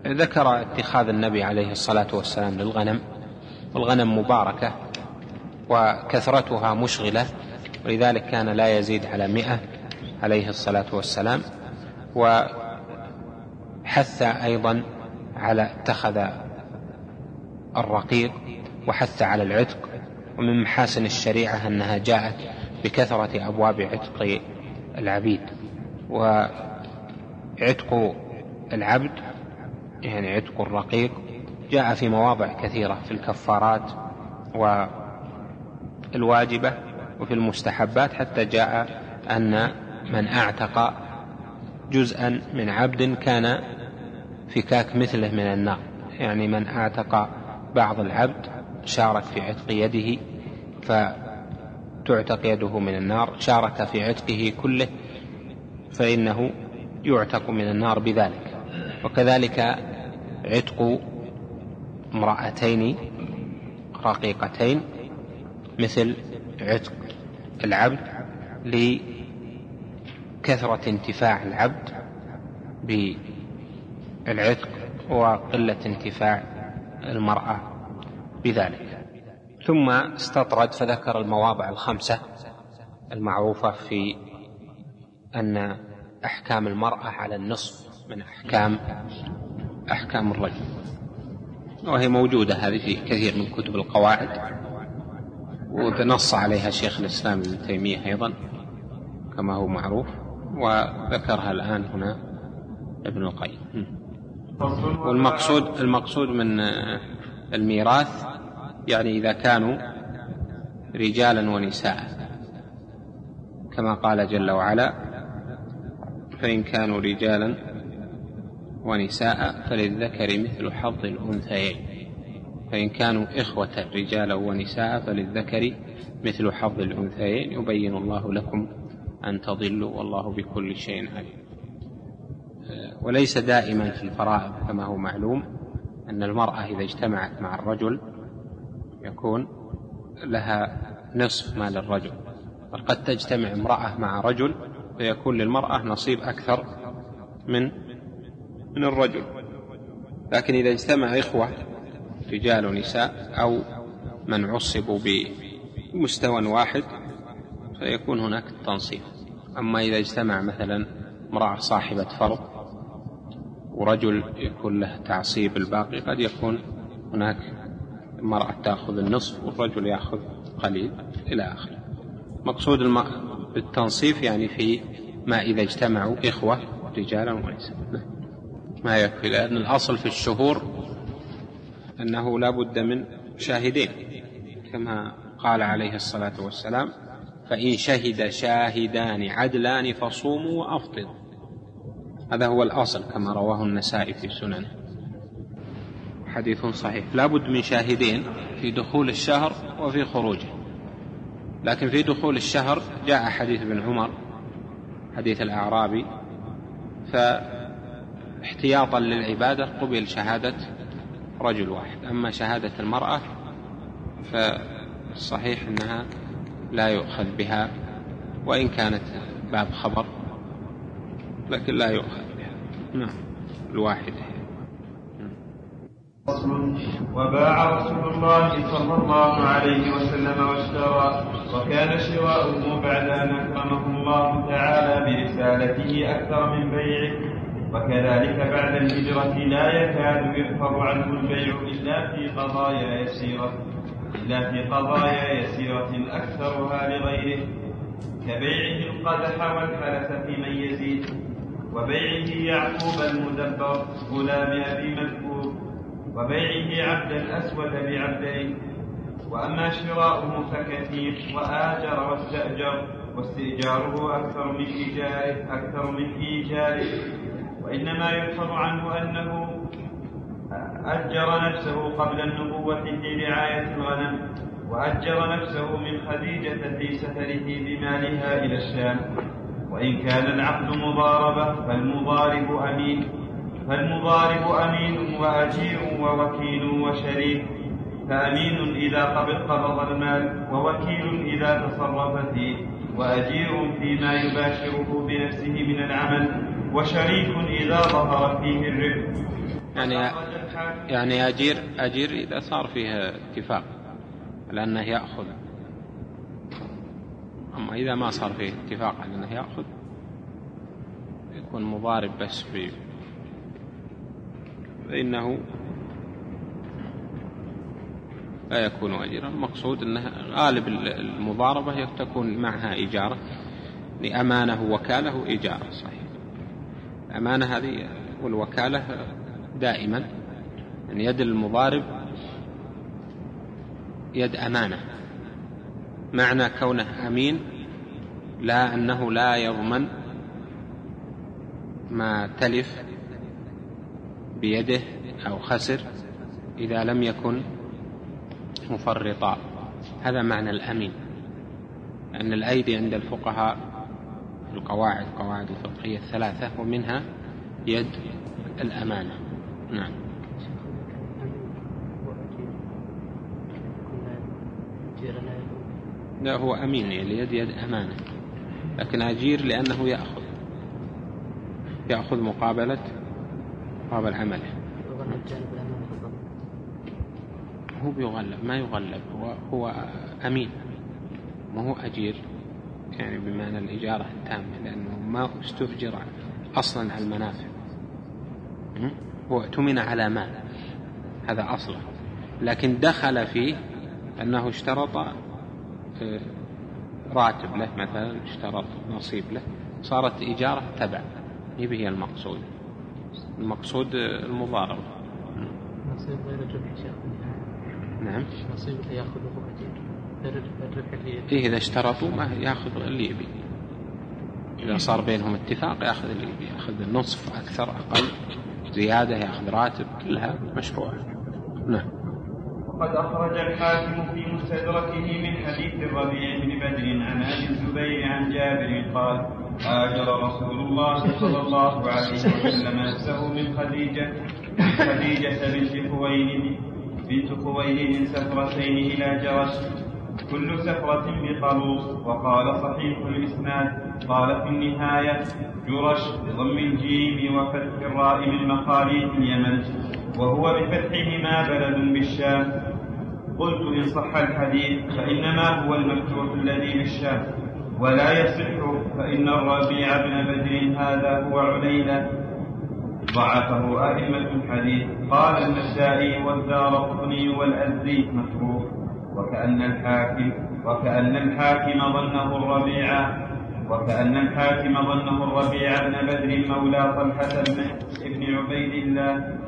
ذكر اتخاذ النبي عليه الصلاة والسلام للغنم والغنم مباركة وكثرتها مشغلة ولذلك كان لا يزيد على مئة عليه الصلاة والسلام وحث أيضا على اتخذ الرقيق وحث على العتق ومن محاسن الشريعة أنها جاءت بكثرة أبواب عتق العبيد وعتق العبد يعني عتق الرقيق جاء في مواضع كثيرة في الكفارات والواجبة وفي المستحبات حتى جاء أن من أعتق جزءا من عبد كان فكاك مثله من النار. يعني من أعتق بعض العبد شارك في عتق يده فتعتق يده من النار شارك في عتقه كله فإنه يعتق من النار بذلك. وكذلك عتق امرأتين رقيقتين مثل عتق العبد لكثرة انتفاع العبد بالعتق وقلة انتفاع المرأة بذلك. ثم استطرد فذكر المواضع الخمسة المعروفة في أن أحكام المرأة على النصف من أحكام أحكام الرجل. وهي موجودة هذه في كثير من كتب القواعد ونص عليها شيخ الإسلام ابن تيمية أيضا كما هو معروف وذكرها الآن هنا ابن القيم. والمقصود المقصود من الميراث يعني إذا كانوا رجالا ونساء. كما قال جل وعلا فإن كانوا رجالا ونساء فللذكر مثل حظ الأنثيين. فإن كانوا إخوة رجالا ونساء فللذكر مثل حظ الأنثيين. يبين الله لكم أن تضلوا والله بكل شيء عليم. وليس دائما في الفرائض كما هو معلوم أن المرأة إذا اجتمعت مع الرجل يكون لها نصف مال الرجل. بل قد تجتمع امرأة مع رجل فيكون للمرأة نصيب أكثر من من الرجل. لكن إذا اجتمع إخوة رجال ونساء أو من عصبوا بمستوى واحد فيكون هناك تنصيف. أما إذا اجتمع مثلا امرأة صاحبة فرض ورجل يكون له تعصيب الباقي قد يكون هناك المرأة تأخذ النصف والرجل يأخذ قليل إلى آخره. مقصود الم... بالتنصيف يعني في ما إذا اجتمعوا إخوة رجالا ونساء. ما يكفي لأن الأصل في الشهور أنه لا بد من شاهدين كما قال عليه الصلاة والسلام فإن شهد شاهدان عدلان فصوموا وأفطروا. هذا هو الأصل كما رواه النسائي في سننه. حديث صحيح. لا بد من شاهدين في دخول الشهر وفي خروجه. لكن في دخول الشهر جاء حديث ابن عمر حديث الأعرابي فاحتياطا للعبادة قبل شهادة رجل واحد. أما شهادة المرأة فالصحيح أنها لا يؤخذ بها وإن كانت باب خبر لكن لا يؤخذ بها. نعم. الواحدة وباع رسول الله صلى الله عليه وسلم واشترى وكان شراؤه بعد أن أكرمه الله تعالى برسالته أكثر من بيعه. وكذلك بعد الهجرة لا يكاد يؤثر عنه البيع إلا في قضايا يسيرة إلا في قضايا يسيرة أكثرها لغيره كبيعه القدح والفلس في من يزيد وبيعه يعقوب المدبر غلام أبي مذكور وبيعه عبد الأسود بعبدين وأما شراؤه فكثير وآجر واستأجر واستئجاره أكثر من إيجاره أكثر من إيجاره. وإنما يحفظ عنه أنه أجر نفسه قبل النبوة في رعاية الغنم وأجر نفسه من خديجة في سفره بمالها إلى الشام. وإن كان العقد مضاربة فالمضارب أمين فالمضارب أمين وأجير ووكيل وشريك فأمين إذا قبض المال ووكيل إذا تصرف فيه وأجير فيما يباشره بنفسه من العمل. وشريك إذا ظهر فيه الربح. يعني يعني أجير أجير إذا صار فيه اتفاق على أنه يأخذ. أما إذا ما صار فيه اتفاق على أنه يأخذ يكون مضارب بس في فإنه لا يكون أجيرا. المقصود أنه غالب المضاربة تكون معها إجارة. لأمانة وكالة إجارة صحيح. الأمانة هذه والوكالة دائما يعني يد المضارب يد أمانة. معنى كونه أمين لا أنه لا يضمن ما تلف بيده أو خسر إذا لم يكن مفرطا. هذا معنى الأمين أن الأيدي عند الفقهاء القواعد قواعد الفقهية الثلاثة ومنها يد الأمانة. نعم. لا هو أمين يعني يد يد أمانة. لكن أجير لأنه يأخذ. يأخذ مقابلة مقابل عمله. هو بيغلب ما يغلب هو هو أمين. ما هو أجير. يعني بمعنى الإجارة التامة لأنه ما استؤجر أصلا على المنافع. هو اؤتمن على مال. هذا أصله. لكن دخل فيه أنه اشترط آه، راتب له مثلا اشترط نصيب له. صارت إجارة تبع. هي المقصود. المقصود المضاربة. نصيب غير الربح شيخ. نعم. نصيب يأخذه الربح اللي إيه إذا اشترطوا ما يأخذ اللي يبي إذا صار بينهم اتفاق يأخذ اللي يبي يأخذ النصف أكثر أقل. زيادة يأخذ راتب. كلها مشروعة. نعم. وقد أخرج الحاكم في مستدركه من حديث الربيع بن بدر عن أبي الزبير عن جابر قال هاجر رسول الله صلى الله عليه وسلم. نفسه من خديجة من خديجة بنت خويلد بنت خويلد سفرتين إلى جرش كل سفرة بقلوص وقال صحيح الإسناد. قال في النهاية جرش بضم الجيم وفتح الراء من مخاليف اليمن. وهو بفتحهما بلد بالشام. قلت إن صح الحديث فإنما هو المفتوح الذي بالشام. ولا يصح فإن الربيع بن بدر هذا هو عليلة. ضعفه أئمة الحديث. قال النسائي والدار قطني والأزدي مكروه وكأن الحاكم وكأن الحاكم ظنه الربيع وكأن الحاكم ظنه الربيع بن بدر مولى طلحة بن عبيد الله.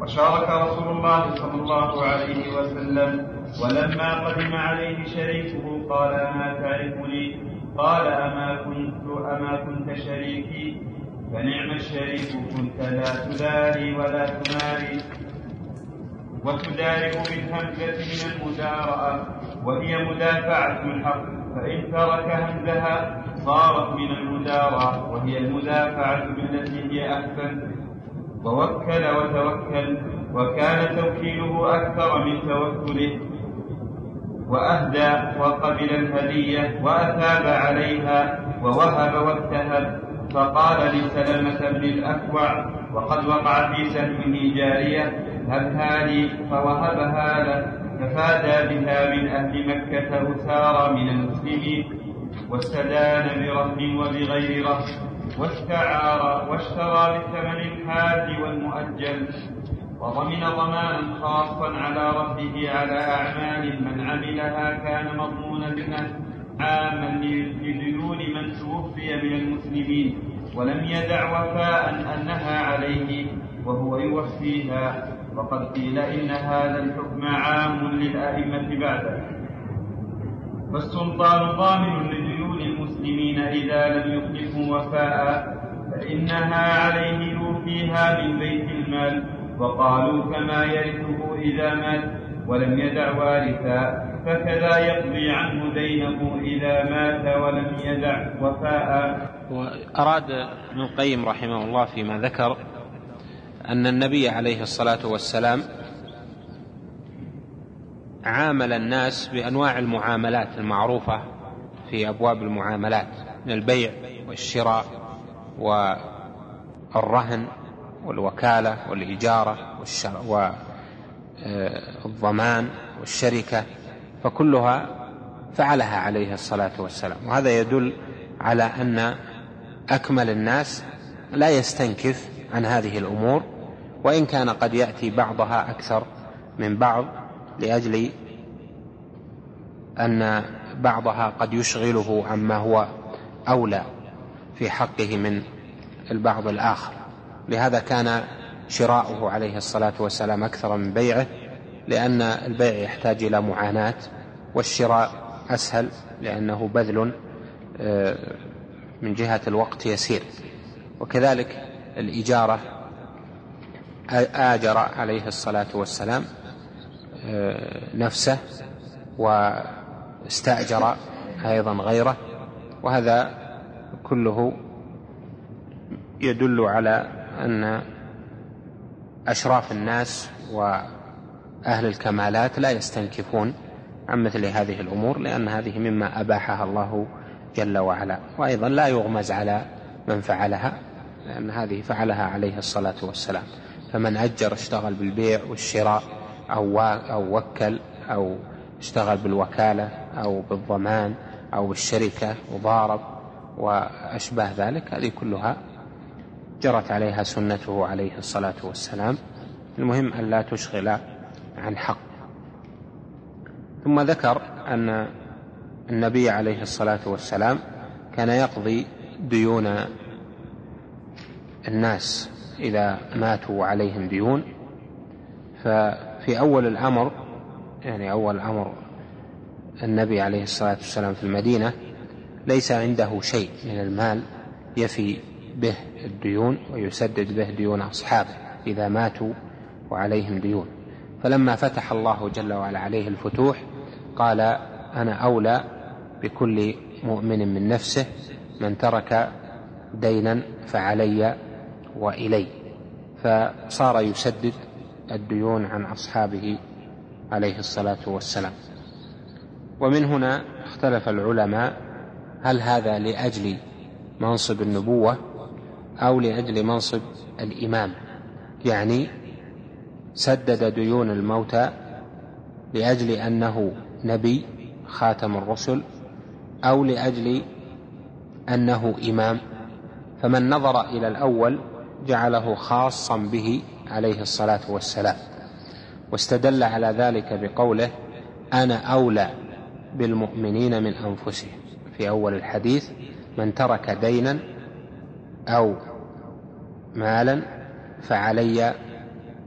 وشارك رسول الله صلى الله عليه وسلم. ولما قدم عليه شريكه قال أما تعرفني؟ قال أما كنت أما كنت شريكي. فنعم الشريك كنت لا تداري ولا تماري. وتدارك بالهمزة من المدارأة وهي مدافعة الحق. فإن ترك همزها صارت من المدارة وهي المدافعة بالتي هي أحسن. ووكل وتوكل وكان توكيله أكثر من توكله. وأهدى وقبل الهدية وأثاب عليها ووهب واتهب فقال لسلمة بن الأكوع وقد وقع في سهمه جارية هبها لي فوهبها له ففادى بها من أهل مكة أسارى من المسلمين واستدان برهن وبغير رهن واستعار واشترى بثمن الحاد والمؤجل وضمن ضمانا خاصا على رده على أعمال من عملها كان مضمونا منه عاما لديون من توفي من المسلمين ولم يدع وفاء أنها عليه وهو يوفيها. وقد قيل إن هذا الحكم عام للأئمة بعده. فالسلطان ضامن لديون المسلمين إذا لم يخلفوا وفاء فإنها عليه يوفيها من بيت المال. وقالوا كما يرثه إذا مات ولم يدع وارثا فكذا يقضي عنه دينه إذا مات ولم يدع وفاء. وأراد ابن القيم رحمه الله فيما ذكر أن النبي عليه الصلاة والسلام عامل الناس بأنواع المعاملات المعروفة في أبواب المعاملات من البيع والشراء والرهن والوكالة والإجارة والضمان والشركة فكلها فعلها عليه الصلاة والسلام. وهذا يدل على أن أكمل الناس لا يستنكف عن هذه الأمور وإن كان قد يأتي بعضها أكثر من بعض لأجل أن بعضها قد يشغله عما هو أولى في حقه من البعض الآخر. لهذا كان شراؤه عليه الصلاة والسلام أكثر من بيعه لأن البيع يحتاج إلى معاناة والشراء أسهل لأنه بذل آه، من جهة الوقت يسير. وكذلك الإجارة آجر عليه الصلاة والسلام آه، نفسه واستأجر أيضا غيره وهذا كله يدل على أن أشراف الناس وأهل الكمالات لا يستنكفون عن مثل هذه الأمور لأن هذه مما أباحها الله جل وعلا وأيضا لا يغمز على من فعلها لأن هذه فعلها عليه الصلاة والسلام. فمن أجر اشتغل بالبيع والشراء أو أو وكل أو اشتغل بالوكالة أو بالضمان أو بالشركة وضارب وأشباه ذلك هذه كلها جرت عليها سنته عليه الصلاة والسلام. المهم أن لا تشغل عن حق. ثم ذكر أن النبي عليه الصلاة والسلام كان يقضي ديون الناس. إذا ماتوا وعليهم ديون. ففي أول الأمر يعني أول أمر النبي عليه الصلاة والسلام في المدينة ليس عنده شيء من المال يفي به الديون ويسدد به ديون أصحابه إذا ماتوا وعليهم ديون. فلما فتح الله جل وعلا عليه الفتوح قال أنا أولى بكل مؤمن من نفسه من ترك دينا فعلي وإلي. فصار يسدد الديون عن أصحابه عليه الصلاة والسلام. ومن هنا اختلف العلماء هل هذا لأجل منصب النبوة أو لأجل منصب الإمام؟ يعني سدد ديون الموتى لأجل أنه نبي خاتم الرسل أو لأجل أنه إمام؟ فمن نظر إلى الأول جعله خاصا به عليه الصلاة والسلام. واستدل على ذلك بقوله أنا أولى بالمؤمنين من أنفسهم. في أول الحديث من ترك دينا أو مالا فعلي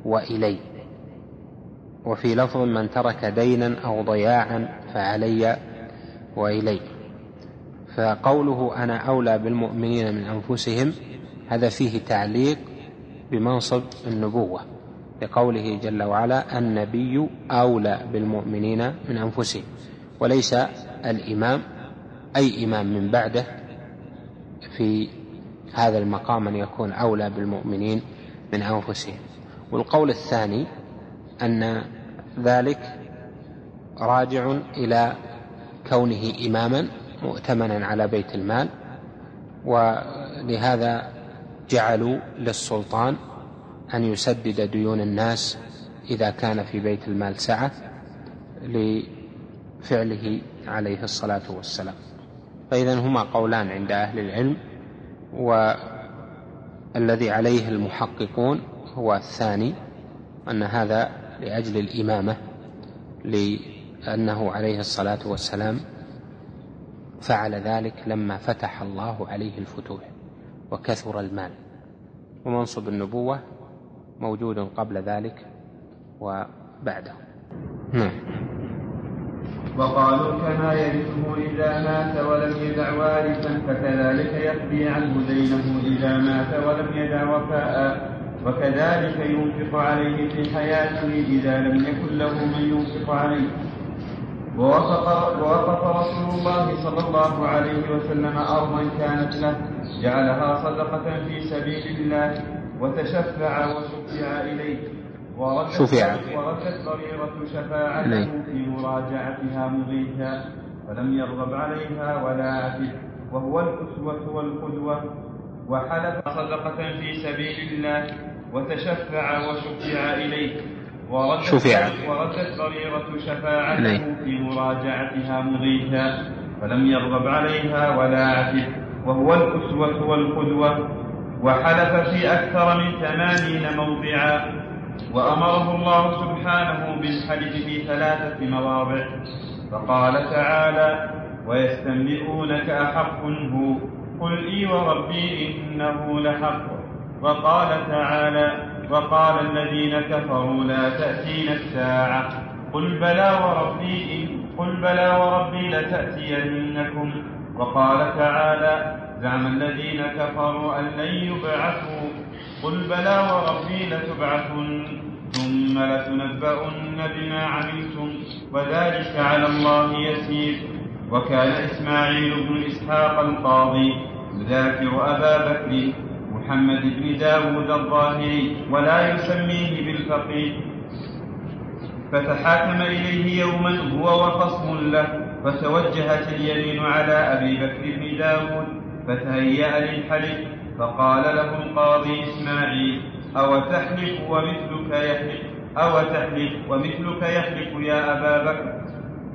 وإلي. وفي لفظ من ترك دينا أو ضياعا فعلي وإلي. فقوله أنا أولى بالمؤمنين من أنفسهم هذا فيه تعليق بمنصب النبوة لقوله جل وعلا النبي أولى بالمؤمنين من أنفسهم وليس الإمام أي إمام من بعده في هذا المقام أن يكون أولى بالمؤمنين من أنفسهم. والقول الثاني أن ذلك راجع إلى كونه إماما مؤتمنا على بيت المال ولهذا جعلوا للسلطان أن يسدد ديون الناس إذا كان في بيت المال سعة لفعله عليه الصلاة والسلام. فإذا هما قولان عند أهل العلم والذي عليه المحققون هو الثاني أن هذا لأجل الإمامة لأنه عليه الصلاة والسلام فعل ذلك لما فتح الله عليه الفتوح. وكثر المال. ومنصب النبوة موجود قبل ذلك وبعده. نعم. وقالوا كما يرثه إذا مات ولم يدع وارثا فكذلك يقضي عنه دينه إذا مات ولم يدع وفاء وكذلك ينفق عليه في حياته إذا لم يكن له من ينفق عليه. ووقف, ووقف رسول الله صلى الله عليه وسلم أرضا كانت له جعلها صدقة في سبيل الله وتشفع وشفع إليه شفع وردت ضريرة شفاعته في مراجعتها مضيها فلم يرغب عليها ولا عتب وهو الأسوة والقدوة. وحلف صدقة في سبيل الله وتشفع وشفع إليه وردت شفع. وردت ضريرة شفاعته في مراجعتها مضيها فلم يرغب عليها ولا عتب وهو الأسوة والقدوة وحلف في أكثر من ثمانين موضعا وأمره الله سبحانه بالحلف في ثلاثة مواضع فقال تعالى ويستنبئونك أحق هو قل إي وربي إنه لحق. وقال تعالى وقال الذين كفروا لا تأتينا الساعة قل بلى وربي قل بلى وربي لتأتينكم. وقال تعالى زعم الذين كفروا أن لن يبعثوا. قل بلى وربي لتبعثن ثم لتنبؤن بما عملتم. وذلك على الله يسير. وكان إسماعيل بن إسحاق القاضي يذاكر أبا بكر محمد بن داود الظاهري ولا يسميه بالفقيه. فتحاكم إليه يوما هو وخصم له. فتوجهت اليمين على أبي بكر بن داود فتهيأ للحلف فقال له القاضي إسماعيل أو تحلف ومثلك يحلف؟ أو تحلف ومثلك يحلف يا أبا بكر؟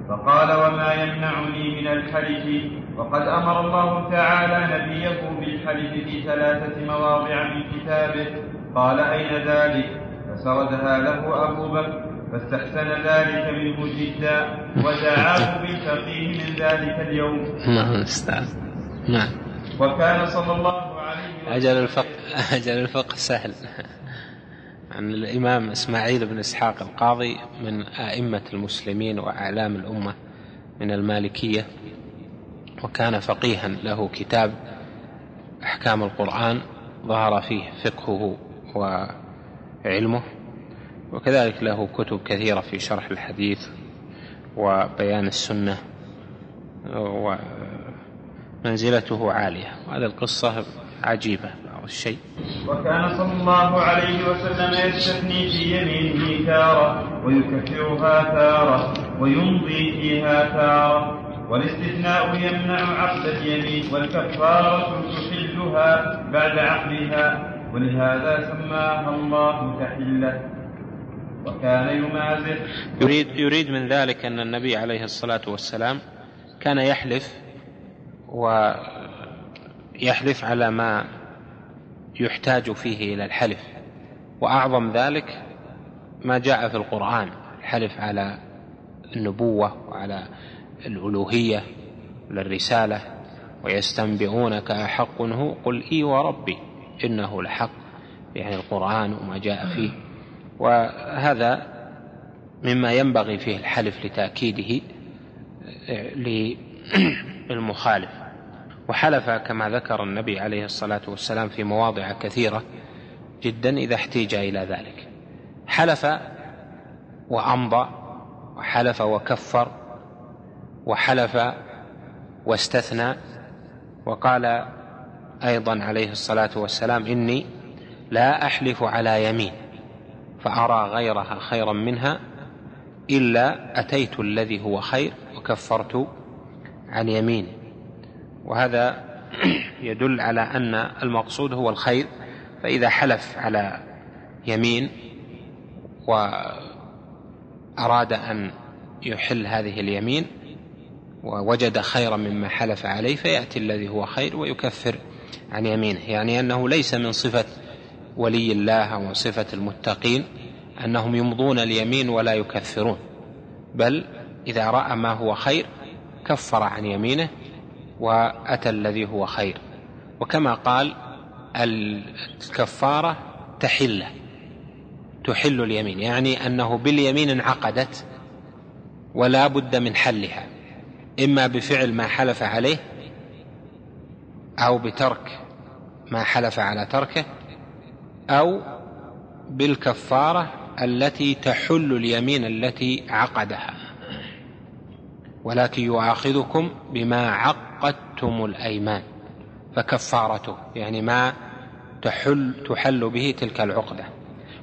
فقال وما يمنعني من الحلف؟ وقد أمر الله تعالى نبيه بالحلف في ثلاثة مواضع من كتابه. قال أين ذلك؟ فسردها له أبو بكر. فاستحسن ذلك منه جدا ودعاه بالفقيه من ذلك اليوم. نعم أستاذ. نعم. وكان صلى الله عليه وسلم أجل الفقه أجل الفقه سهل. عن الإمام إسماعيل بن إسحاق القاضي من أئمة المسلمين وأعلام الأمة من المالكية وكان فقيها له كتاب أحكام القرآن ظهر فيه فقهه وعلمه. وكذلك له كتب كثيرة في شرح الحديث وبيان السنة ومنزلته عالية. وهذه القصة عجيبة بعض الشيء. وكان صلى الله عليه وسلم يستثني في يمينه تارة ويكفرها تارة ويمضي فيها تارة. والاستثناء يمنع عقد اليمين والكفارة تحلها بعد عقدها ولهذا سماها الله تحلة. وكان يمازح. يريد يريد من ذلك أن النبي عليه الصلاة والسلام كان يحلف ويحلف على ما يحتاج فيه إلى الحلف. وأعظم ذلك ما جاء في القرآن الحلف على النبوة وعلى الألوهية للرسالة ويستنبئونك أحق هو قل إي وربي إنه لحق يعني القرآن وما جاء فيه. وهذا مما ينبغي فيه الحلف لتأكيده للمخالف. وحلف كما ذكر النبي عليه الصلاة والسلام في مواضع كثيرة جدا إذا احتيج إلى ذلك. حلف وأمضى وحلف وكفر وحلف واستثنى وقال أيضا عليه الصلاة والسلام إني لا أحلف على يمين. فأرى غيرها خيرا منها إلا أتيت الذي هو خير وكفرت عن يمينه وهذا <clears throat> يدل على أن المقصود هو الخير فإذا حلف على يمين وأراد أن يحل هذه اليمين ووجد خيرا مما حلف عليه فيأتي الذي هو خير ويكفر عن يمينه. يعني أنه ليس من صفة ولي الله وصفة المتقين أنهم يمضون اليمين ولا يكفرون بل إذا رأى ما هو خير كفر عن يمينه وأتى الذي هو خير. وكما قال الكفارة تحل تحل اليمين يعني أنه باليمين انعقدت ولا بد من حلها إما بفعل ما حلف عليه أو بترك ما حلف على تركه أو بالكفارة التي تحل اليمين التي عقدها. ولكن يؤاخذكم بما عقدتم الأيمان فكفارته يعني ما تحل تحل به تلك العقدة.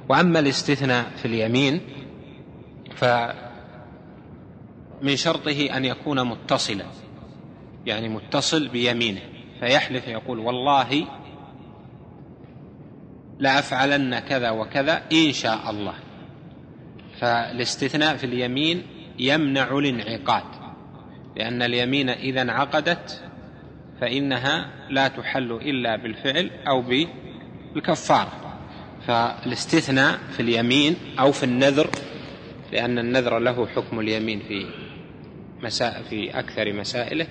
وأما الاستثناء في اليمين فمن شرطه أن يكون متصلا يعني متصل بيمينه. فيحلف يقول والله لأفعلن كذا وكذا إن شاء الله. فالاستثناء في اليمين يمنع الانعقاد لأن اليمين إذا انعقدت فإنها لا تحل إلا بالفعل أو بالكفارة. فالاستثناء في اليمين أو في النذر لأن النذر له حكم اليمين في مساء في أكثر مسائله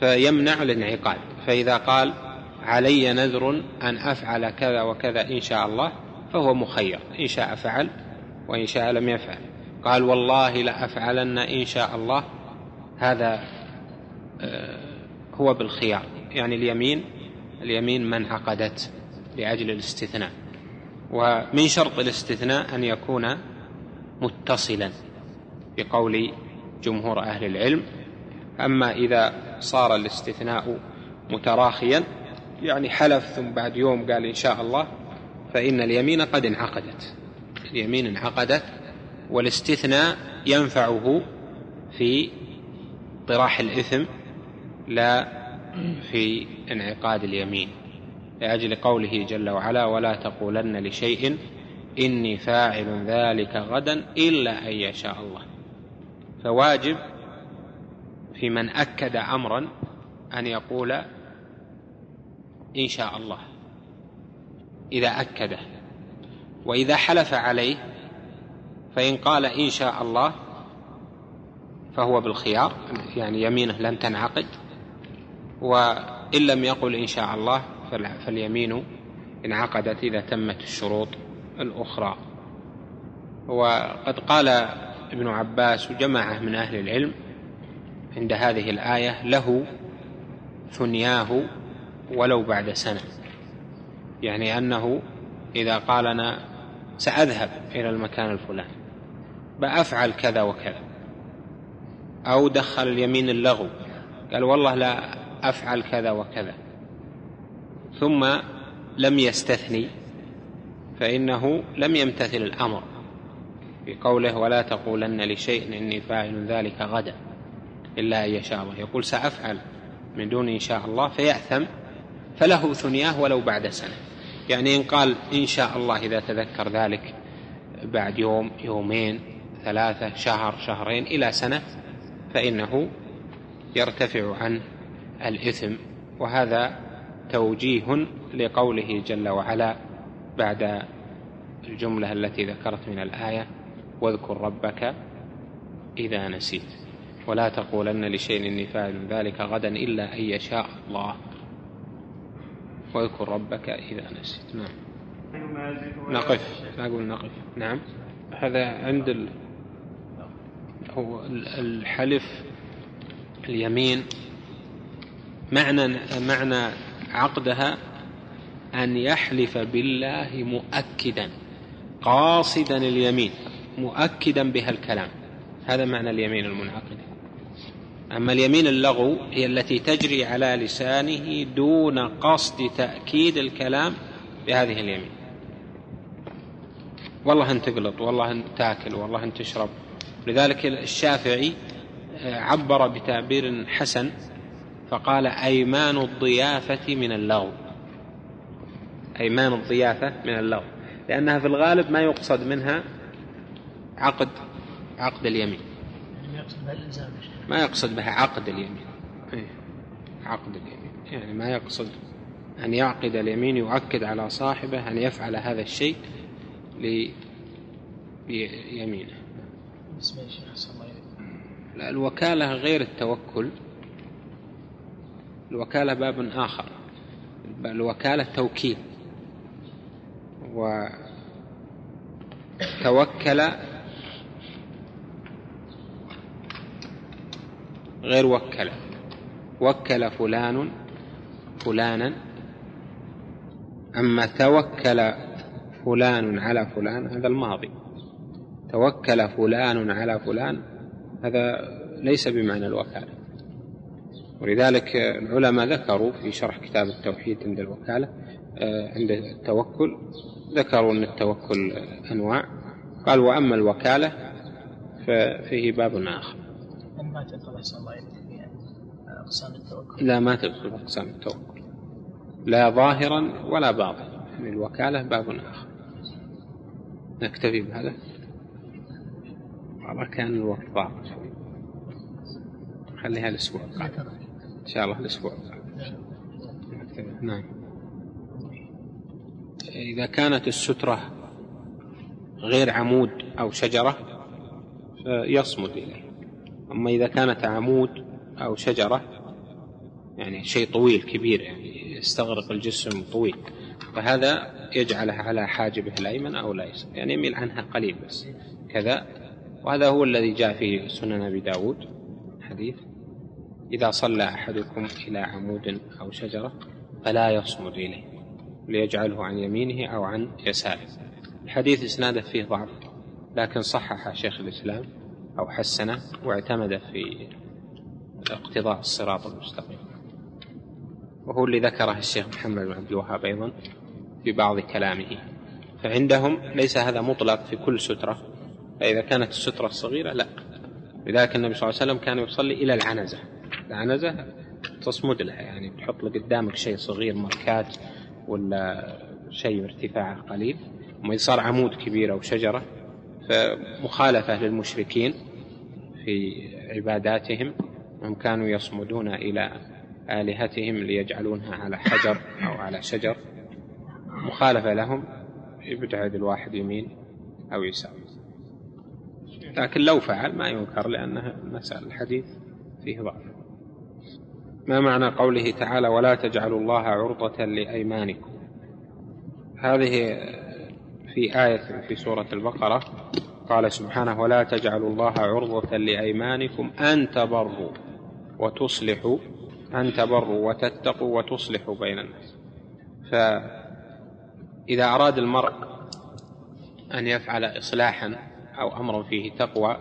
فيمنع الانعقاد. فإذا قال علي نذر أن أفعل كذا وكذا إن شاء الله فهو مخير. إن شاء فعل وإن شاء لم يفعل. قال والله لأفعلن إن شاء الله. هذا آه، هو بالخيار. يعني اليمين اليمين من عقدت لأجل الاستثناء. ومن شرط الاستثناء أن يكون متصلا بقول جمهور أهل العلم. أما إذا صار الاستثناء متراخيا يعني حلف ثم بعد يوم قال إن شاء الله فإن اليمين قد انعقدت. اليمين انعقدت والاستثناء ينفعه في طراح الإثم لا في انعقاد اليمين. لأجل قوله جل وعلا ولا تقولن لشيء إني فاعل ذلك غدا إلا أن يشاء الله. فواجب في من أكد أمرا أن يقول إن شاء الله إذا أكده. وإذا حلف عليه فإن قال إن شاء الله فهو بالخيار يعني يمينه لن تنعقد. وإن لم يقل إن شاء الله فاليمين انعقدت إذا تمت الشروط الأخرى. وقد قال ابن عباس وجماعة من أهل العلم عند هذه الآية له ثنياه ولو بعد سنة. يعني أنه إذا قال أنا سأذهب إلى المكان الفلاني بأفعل كذا وكذا أو دخل اليمين اللغو قال والله لا أفعل كذا وكذا. ثم لم يستثني فإنه لم يمتثل الأمر بقوله ولا تقولن لشيء إني فاعل ذلك غدا إلا أن يشاء الله. يقول سأفعل من دون إن شاء الله فيأثم فله ثنياه ولو بعد سنة. يعني إن قال إن شاء الله إذا تذكر ذلك بعد يوم يومين ثلاثة شهر شهرين إلى سنة فإنه يرتفع عن الإثم. وهذا توجيه لقوله جل وعلا بعد الجملة التي ذكرت من الآية واذكر ربك إذا نسيت. ولا تقولن لشيء إني فاعل ذلك غدا إلا أن يشاء الله. واذكر ربك إذا نسيت. نعم. نقف. أقول نقف. نعم. هذا عند ال... هو الحلف اليمين. معنى معنى عقدها أن يحلف بالله مؤكدا. قاصدا اليمين. مؤكدا بها الكلام. هذا معنى اليمين المنعقدة أما اليمين اللغو هي التي تجري على لسانه دون قصد تأكيد الكلام بهذه اليمين. والله أن تقلط والله أن تاكل والله أن تشرب. لذلك الشافعي آه، عبر بتعبير حسن فقال أيمان الضيافة من اللغو. أيمان الضيافة من اللغو. لأنها في الغالب ما يقصد منها عقد عقد اليمين. ما يقصد بها عقد اليمين. إيه، عقد اليمين. يعني ما يقصد أن يعقد اليمين يؤكد على صاحبه أن يفعل هذا الشيء ليمينه لا الوكالة غير التوكل. الوكالة باب آخر. الوكالة توكيل وتوكل غير وكل. وكل فلان فلانا. أما توكل فلان على فلان هذا الماضي. توكل فلان على فلان هذا ليس بمعنى الوكالة. ولذلك العلماء ذكروا في شرح كتاب التوحيد عند الوكالة آه، عند التوكل ذكروا أن التوكل أنواع. قال وأما الوكالة ففيه باب آخر. أحسن الله أقسام التوكل؟ لا ما تدخل أقسام التوكل. لا ظاهرا ولا باطنا. يعني الوكالة باب آخر. نكتفي بهذا. والله كان الوقت ضاق شوي خليها الأسبوع القادم. إن شاء الله الأسبوع القادم. نعم. إذا كانت السترة غير عمود أو شجرة فيصمد إليه. أما إذا كانت عمود أو شجرة يعني شيء طويل كبير يعني يستغرق الجسم طويل. فهذا يجعله على حاجبه الأيمن أو الأيسر يعني يميل عنها قليل بس. كذا. وهذا هو الذي جاء في سنن أبي داود. حديث إذا صلى أحدكم إلى عمود أو شجرة فلا يصمد إليه ليجعله عن يمينه أو عن يساره. الحديث إسناده فيه ضعف لكن صحح شيخ الإسلام أو حسنه واعتمد في اقتضاء الصراط المستقيم. وهو اللي ذكره الشيخ محمد بن عبد الوهاب أيضا في بعض كلامه. فعندهم ليس هذا مطلق في كل سترة فإذا كانت السترة صغيرة لا. لذلك النبي صلى الله عليه وسلم كان يصلي إلى العنزة. العنزة تصمد لها يعني تحط لك قدامك شيء صغير ماركات ولا شيء ارتفاعه قليل وما صار عمود كبير أو شجرة فمخالفة للمشركين في عباداتهم هم كانوا يصمدون إلى آلهتهم ليجعلونها على حجر أو على شجر مخالفة لهم يبتعد الواحد يمين أو يسار. لكن لو فعل ما ينكر لأنها مسألة الحديث فيه ضعف. ما معنى قوله تعالى ولا تجعلوا الله عرضة لأيمانكم هذه في آية في سورة البقرة قال سبحانه ولا تجعلوا الله عرضة لأيمانكم أن تبروا وتصلحوا أن تبروا وتتقوا وتصلحوا بين الناس. فإذا أراد المرء أن يفعل إصلاحا أو أمر فيه تقوى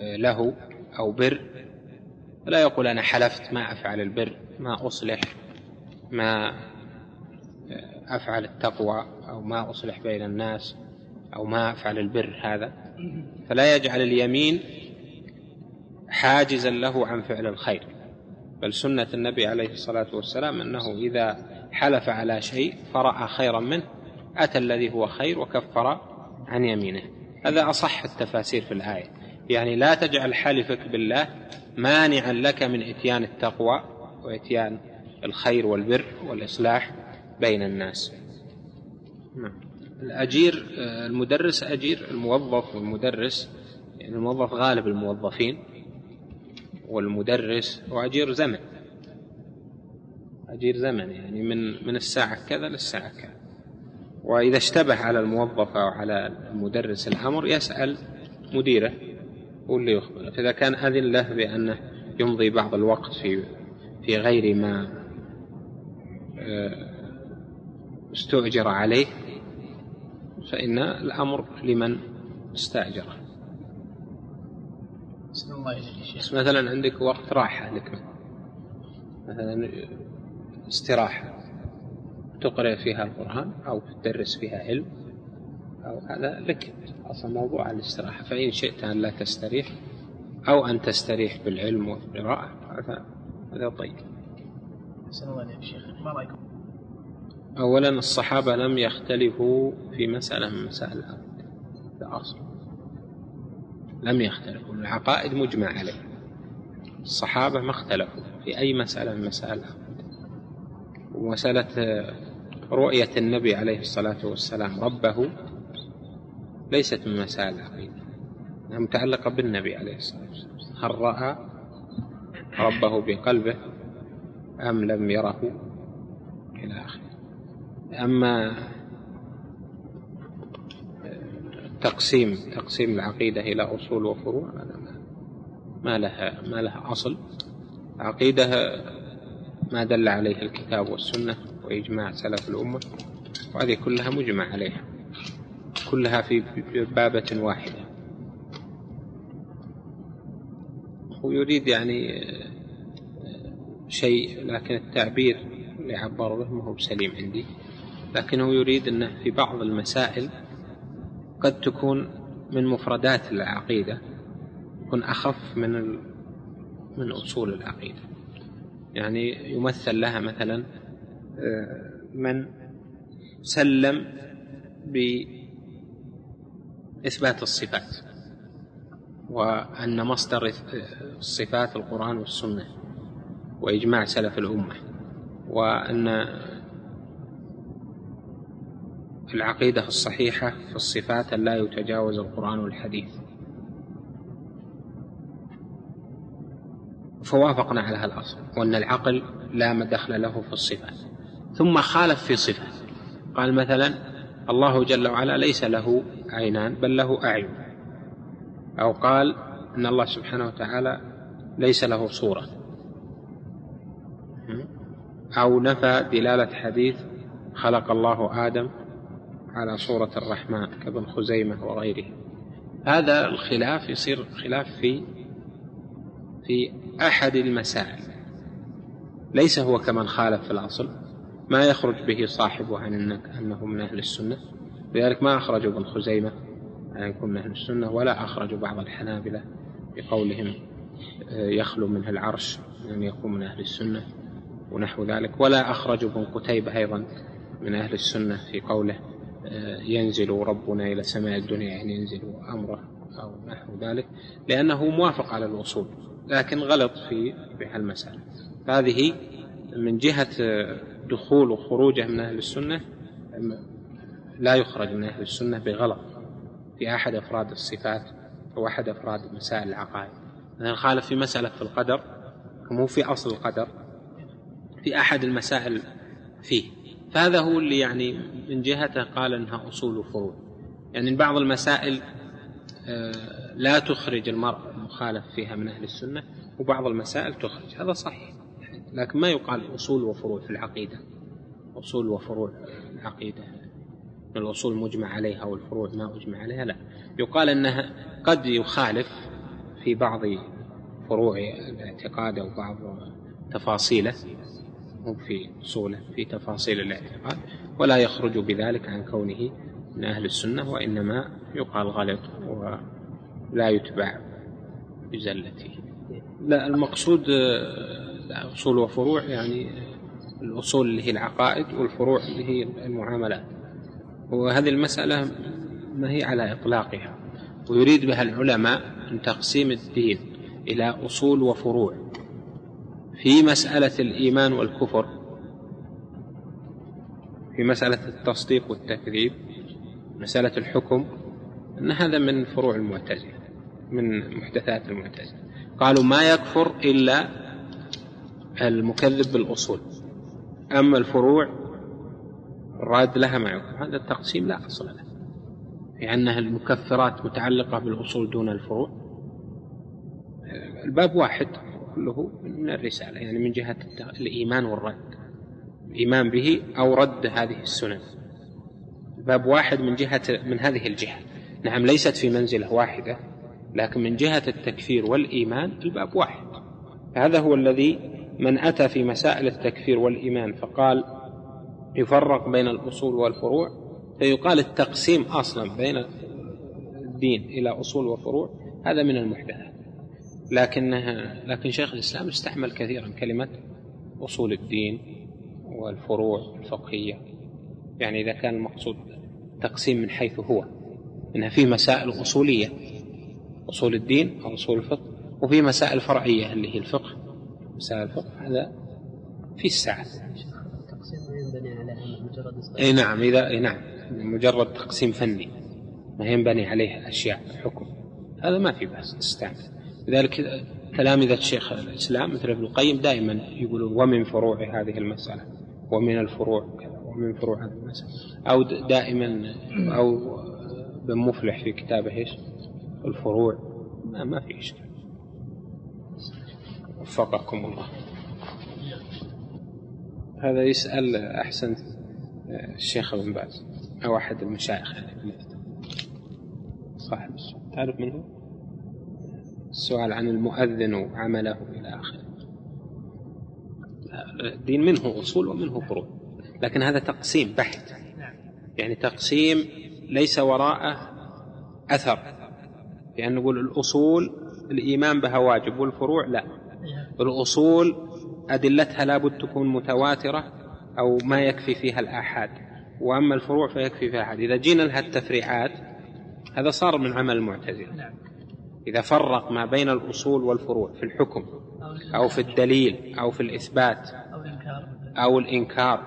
له أو بر فلا يقول أنا حلفت ما أفعل البر ما أصلح ما أفعل التقوى أو ما أصلح بين الناس أو ما أفعل البر هذا. فلا يجعل اليمين حاجزا له عن فعل الخير. بل سنة النبي عليه الصلاة والسلام أنه إذا حلف على شيء فرأى خيرا منه أتى الذي هو خير وكفر عن يمينه. هذا أصح التفاسير في الآية. يعني لا تجعل حلفك بالله مانعا لك من إتيان التقوى وإتيان الخير والبر والإصلاح بين الناس. نعم. الأجير المدرس أجير الموظف والمدرس يعني الموظف غالب الموظفين. والمدرس وأجير زمن. أجير زمن يعني من من الساعة كذا للساعة كذا. وإذا اشتبه على الموظف أو على المدرس الأمر يسأل مديره هو اللي يخبره. فإذا كان أذن له بأنه يمضي بعض الوقت في في غير ما آه، استؤجر عليه فإن الأمر لمن استأجره. بس مثلا عندك وقت راحة لك مثلا استراحة. تقرأ فيها القرآن أو تدرس فيها علم أو هذا لك أصلا موضوع الاستراحة. فإن شئت أن لا تستريح أو أن تستريح بالعلم والقراءة هذا هذا طيب. الله شيخ. ما رأيكم؟ أولا الصحابة لم يختلفوا في مسألة من مسائل الأرض. هذا أصل لم يختلفوا العقائد مجمع عليه. الصحابة ما اختلفوا في أي مسألة من مسائل ومسألة رؤية النبي عليه الصلاة والسلام ربه ليست من مسائل العقيدة متعلقة بالنبي عليه الصلاة والسلام. هل رأى ربه بقلبه أم لم يره إلى آخره؟ أما تقسيم تقسيم العقيدة إلى أصول وفروع. ما لها ما لها أصل. عقيدة ما دل عليه الكتاب والسنة وإجماع سلف الأمة وهذه كلها مجمع عليها كلها في بابة واحدة. ويريد يعني شيء لكن التعبير اللي عبر به ما هو بسليم عندي لكنه يريد أنه في بعض المسائل قد تكون من مفردات العقيدة تكون أخف من. من أصول العقيدة يعني يمثل لها مثلا آه، من سلم بإثبات الصفات وأن مصدر الصفات القرآن والسنة وإجماع سلف الأمة وأن العقيدة الصحيحة في الصفات لا يتجاوز القرآن والحديث. فوافقنا على هذا الأصل وأن العقل لا مدخل له في الصفات. ثم خالف في صفة قال مثلا الله جل وعلا ليس له عينان بل له أعين. أو قال أن الله سبحانه وتعالى ليس له صورة. أو نفى دلالة حديث خلق الله آدم على صورة الرحمن كابن خزيمة وغيره. هذا الخلاف يصير خلاف في في أحد المسائل. ليس هو كمن خالف في الأصل. ما يخرج به صاحبه عن أنه من أهل السنة. لذلك ما أخرجوا ابن خزيمة أن يكون من أهل السنة ولا أخرجوا بعض الحنابلة بقولهم آه، يخلو منه العرش أن يكون من أهل السنة ونحو ذلك. ولا أخرجوا ابن قتيبة أيضا من أهل السنة في قوله ينزل ربنا إلى سماء الدنيا يعني ينزل أمره أو نحو ذلك لأنه موافق على الأصول لكن غلط في هالمسألة هذه من جهة دخول وخروجه من أهل السنة لا يخرج من أهل السنة بغلط في أحد أفراد الصفات أو أحد أفراد مسائل العقائد. مثلا خالف في مسألة في القدر مو في أصل القدر في أحد المسائل فيه. فهذا هو اللي يعني من جهته قال إنها أصول وفروع يعني بعض المسائل آه، لا تخرج المرء المخالف فيها من أهل السنة وبعض المسائل تخرج. هذا صحيح. لكن ما يقال أصول وفروع في العقيدة. أصول وفروع العقيدة. الأصول مجمع عليها والفروع ما اجمع عليها؟ لا. يقال إنها قد يخالف في بعض فروع الاعتقاد أو بعض تفاصيله. مو في أصوله في تفاصيل الاعتقاد ولا يخرج بذلك عن كونه من أهل السنة وإنما يقال غلط ولا يتبع بزلته. لا المقصود أصول وفروع يعني الأصول اللي هي العقائد والفروع اللي هي المعاملات. وهذه المسألة ما هي على إطلاقها ويريد بها العلماء من تقسيم الدين إلى أصول وفروع. في مسألة الإيمان والكفر في مسألة التصديق والتكذيب مسألة الحكم أن هذا من فروع المعتزلة من محدثات المعتزلة. قالوا ما يكفر إلا المكذب بالأصول. أما الفروع الراد لها ما يكفر. هذا التقسيم لا أصل له في أنها المكفرات متعلقة بالأصول دون الفروع. الباب واحد. كله من الرسالة يعني من جهة الإيمان والرد. الإيمان به أو رد هذه السنن. باب واحد من جهة من هذه الجهة. نعم ليست في منزلة واحدة لكن من جهة التكفير والإيمان الباب واحد. هذا هو الذي من أتى في مسائل التكفير والإيمان فقال يفرق بين الأصول والفروع فيقال التقسيم أصلا بين الدين إلى أصول وفروع هذا من المحدثات. لكنها لكن شيخ الإسلام استعمل كثيرا كلمة أصول الدين والفروع الفقهية. يعني إذا كان المقصود تقسيم من حيث هو إنها في مسائل أصولية أصول الدين أو أصول الفقه وفي مسائل فرعية اللي هي الفقه. مسائل الفقه هذا في السعة ينبني على مجرد إي نعم إذا إي نعم مجرد تقسيم فني ما ينبني عليه أشياء حكم. هذا ما في بأس تستعمل لذلك تلامذة شيخ الإسلام مثل ابن القيم دائما يقولون ومن فروع هذه المسألة ومن الفروع ومن فروع هذه المسألة. أو دائما أو بن مفلح في كتابه إيش؟ الفروع. ما, ما في إشكال. وفقكم الله. هذا يسأل أحسن الشيخ ابن باز أو أحد المشايخ. يعني صاحب تعرف من هو؟ السؤال عن المؤذن وعمله إلى آخره. الدين منه أصول ومنه فروع لكن هذا تقسيم بحت. يعني تقسيم ليس وراءه أثر. لأن نقول الأصول الإيمان بها واجب والفروع لا. الأصول أدلتها لابد تكون متواترة أو ما يكفي فيها الآحاد. وأما الفروع فيكفي فيها أحد إذا جينا لها التفريعات هذا صار من عمل المعتزلة. إذا فرق ما بين الأصول والفروع في الحكم أو في الدليل أو في الإثبات أو الإنكار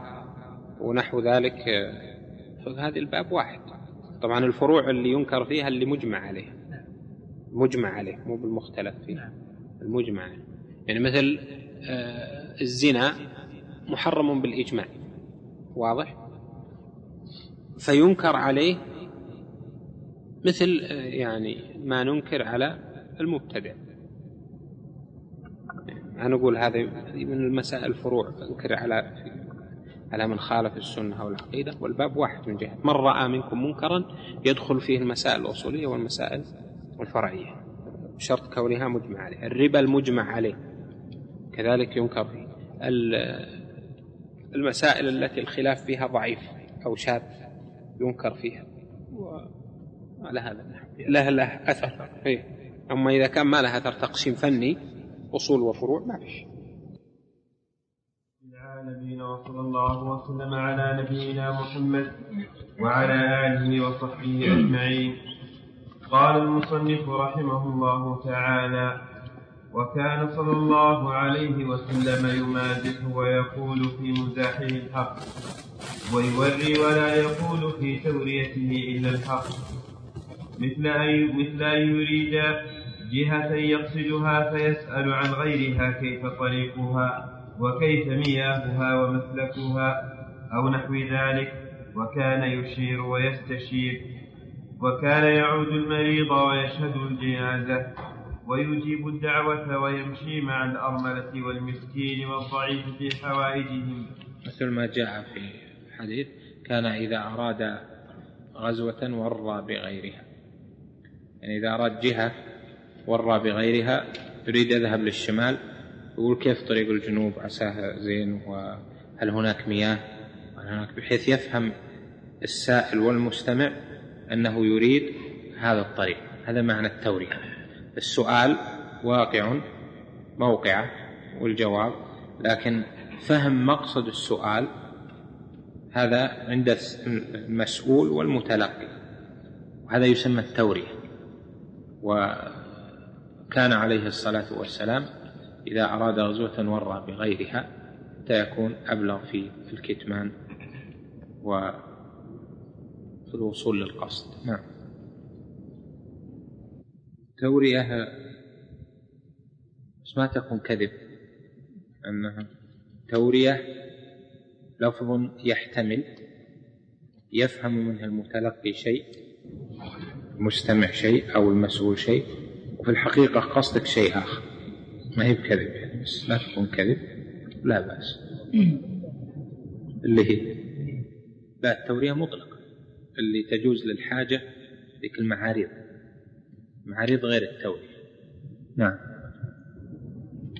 ونحو ذلك فهذا الباب واحد. طبعا الفروع اللي ينكر فيها اللي مجمع عليه. مجمع عليه مو بالمختلف فيه. المجمع عليه. يعني مثل آه، الزنا محرم بالإجماع. واضح؟ فينكر عليه مثل آه، يعني ما ننكر على المبتدع. أنا أقول هذا من المسائل الفروع أنكر على على من خالف السنة أو العقيدة. والباب واحد من جهة من رأى منكم منكرا يدخل فيه المسائل الأصولية والمسائل الفرعية. بشرط كونها مجمع عليه. الربا المجمع عليه. كذلك ينكر فيه المسائل التي الخلاف فيها ضعيف أو شاذ ينكر فيها. على هذا له له أثر. إيه. أما إذا كان ما له أثر تقسيم فني أصول وفروع ما فيش العالمين وصلى الله وسلم على نبينا محمد وعلى آله وصحبه أجمعين. قال المصنف رحمه الله تعالى وكان صلى الله عليه وسلم يمازح ويقول في مزاحه الحق ويوري ولا يقول في توريته إلا الحق. مثل أن مثل أن يريد جهة يقصدها فيسأل عن غيرها كيف طريقها وكيف مياهها ومسلكها أو نحو ذلك وكان يشير ويستشير وكان يعود المريض ويشهد الجنازة ويجيب الدعوة ويمشي مع الأرملة والمسكين والضعيف في حوائجهم. مثل ما جاء في الحديث كان إذا أراد غزوة ورى بغيرها. يعني إذا أراد جهة ورى بغيرها يريد يذهب للشمال يقول كيف طريق الجنوب؟ عساها زين وهل هناك مياه؟ هناك؟ بحيث يفهم السائل والمستمع أنه يريد هذا الطريق. هذا معنى التورية السؤال واقع موقعه والجواب لكن فهم مقصد السؤال هذا عند المسؤول والمتلقي. وهذا يسمى التورية وكان عليه الصلاة والسلام إذا أراد غزوة ورى بغيرها حتى يكون أبلغ في الكتمان وفي الوصول للقصد. نعم. تورية بس ما تكون كذب. أنها تورية لفظ يحتمل يفهم منها المتلقي شيء. المستمع شيء أو المسؤول شيء وفي الحقيقة قصدك شيء آخر. ما هي بكذب يعني بس لا تكون كذب لا بأس. اللي هي لا التورية مطلقة اللي تجوز للحاجة ذيك المعاريض معاريض غير التورية. نعم.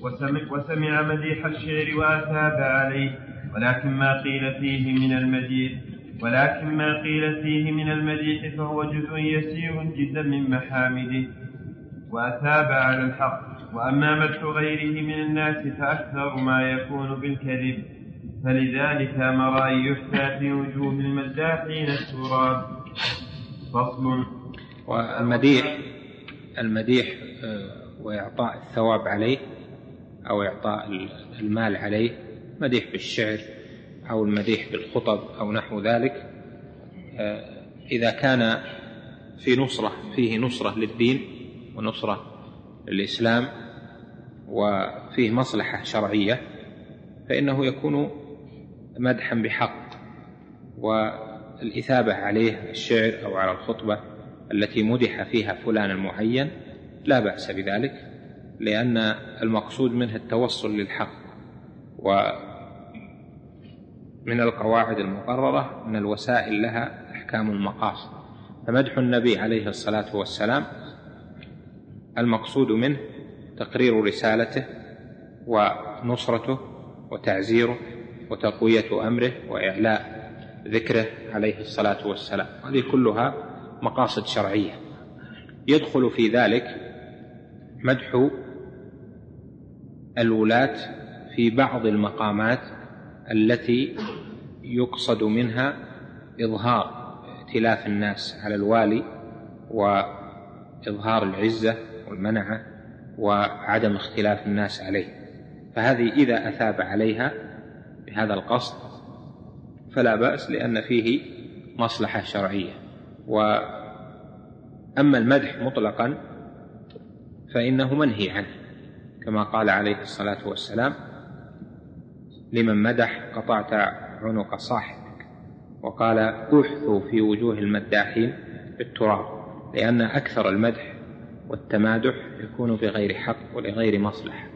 وسمع, وسمع مديح الشعر وأثاب عليه ولكن ما قيل فيه من المديح. ولكن ما قيل فيه من المديح فهو جزء يسير جدا من محامده وأثاب على الحق. وأما مدح غيره من الناس فأكثر ما يكون بالكذب. فلذلك أمر أن يحثى في وجوه المداحين التراب. فصل. والمديح المديح آه، وإعطاء الثواب عليه أو إعطاء المال عليه مديح بالشعر. أو المديح بالخطب أو نحو ذلك آه، إذا كان في نصرة فيه نصرة للدين ونصرة للإسلام وفيه مصلحة شرعية فإنه يكون مدحا بحق والإثابة عليه الشعر أو على الخطبة التي مدح فيها فلان المعين لا بأس بذلك لأن المقصود منه التوصل للحق ومن القواعد المقررة أن الوسائل لها أحكام المقاصد. فمدح النبي عليه الصلاة والسلام المقصود منه تقرير رسالته ونصرته وتعزيره وتقوية أمره وإعلاء ذكره عليه الصلاة والسلام. هذه كلها مقاصد شرعية. يدخل في ذلك مدح الولاة في بعض المقامات التي يقصد منها إظهار ائتلاف الناس على الوالي وإظهار العزة والمنعة وعدم اختلاف الناس عليه. فهذه إذا أثاب عليها بهذا القصد فلا بأس لأن فيه مصلحة شرعية. وأما المدح مطلقا فإنه منهي عنه كما قال عليه الصلاة والسلام لمن مدح قطعت عنق صاحبك. وقال أحثوا في وجوه المداحين بالتراب لأن أكثر المدح والتمادح يكون بغير حق ولغير مصلحة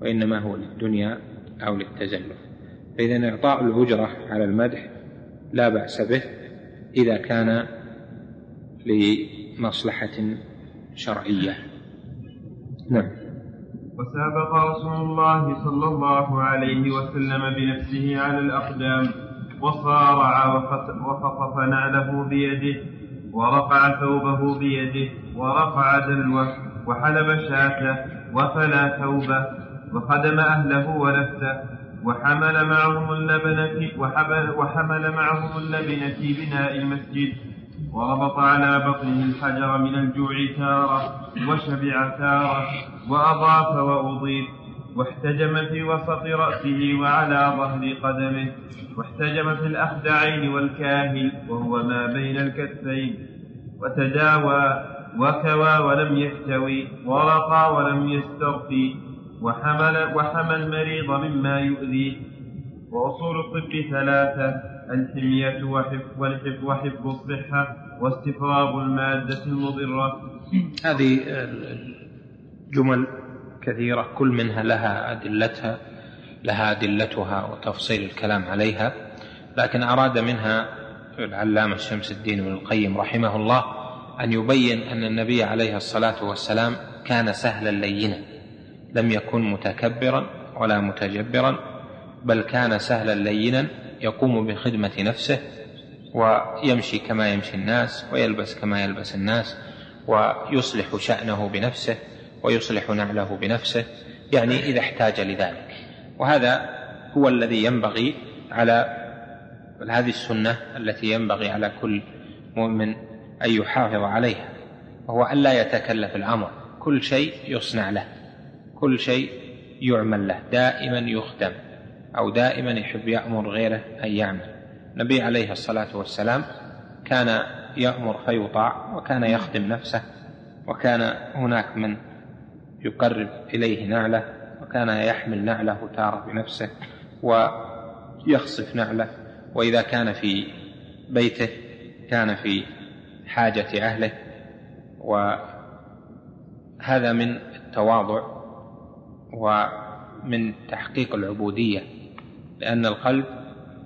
وإنما هو للدنيا أو للتزلف فإذا إعطاء الأجرة على المدح لا بأس به إذا كان لمصلحة شرعية. نعم. وسابق رسول الله صلى الله عليه وسلم بنفسه على الأقدام وصارع وخطف نعله بيده ورفع ثوبه بيده ورفع دلوه وحلب شاته وفلى ثوبه وخدم أهله ونفسه وحمل معهم اللبن وحمل معهم اللبن في بناء المسجد. وربط على بطنه الحجر من الجوع تارة وشبع تارة وأضاف وأضيف واحتجم في وسط رأسه وعلى ظهر قدمه واحتجم في الأخدعين والكاهل وهو ما بين الكتفين وتداوى وكوى ولم يستوي ورقى ولم يسترقي وحمل وحمى المريض مما يؤذيه. وأصول الطب ثلاثة الحمية وحفظ وحفظ الصحة واستفراغ المادة المضرة. هذه جمل كثيرة كل منها لها أدلتها لها أدلتها وتفصيل الكلام عليها لكن أراد منها العلامة شمس الدين بن القيم رحمه الله أن يبين أن النبي عليه الصلاة والسلام كان سهلا لينا لم يكن متكبرا ولا متجبرا بل كان سهلا لينا يقوم بخدمة نفسه ويمشي كما يمشي الناس ويلبس كما يلبس الناس ويصلح شأنه بنفسه ويصلح نعله بنفسه يعني إذا احتاج لذلك. وهذا هو الذي ينبغي على هذه السنة التي ينبغي على كل مؤمن أن يحافظ عليها وهو أن لا يتكلف الأمر. كل شيء يصنع له كل شيء يعمل له دائما يخدم. أو دائما يحب يأمر غيره أن يعمل. النبي عليه الصلاة والسلام كان يأمر فيطاع وكان يخدم نفسه وكان هناك من يقرب إليه نعلة وكان يحمل نعله تارة بنفسه ويخصف نعله. وإذا كان في بيته كان في حاجة أهله. وهذا من التواضع ومن تحقيق العبودية. لأن القلب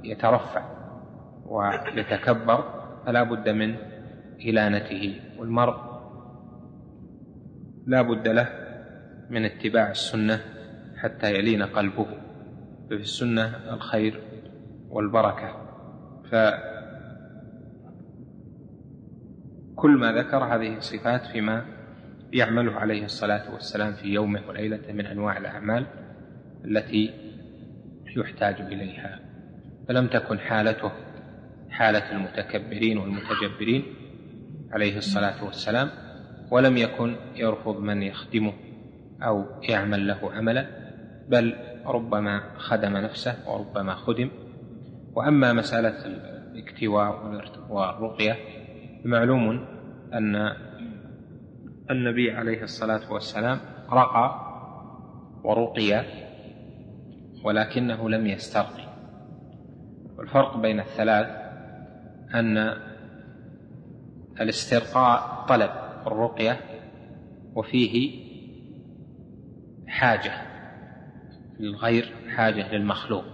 يترفع ويتكبر فلا بد من إلانته. والمرء لا بد له من اتباع السنة حتى يلين قلبه ففي السنة الخير والبركة. فكل ما ذكر هذه الصفات فيما يعمله عليه الصلاة والسلام في يومه وليلته من أنواع الأعمال التي يحتاج إليها. فلم تكن حالته حالة المتكبرين والمتجبرين عليه الصلاة والسلام ولم يكن يرفض من يخدمه أو يعمل له عملا بل ربما خدم نفسه وربما خدم. وأما مسألة الاكتواء والرقية معلوم أن النبي عليه الصلاة والسلام رقى ورقي ولكنه لم يسترقي. والفرق بين الثلاث أن الاسترقاء طلب الرقية وفيه حاجة للغير حاجة للمخلوق.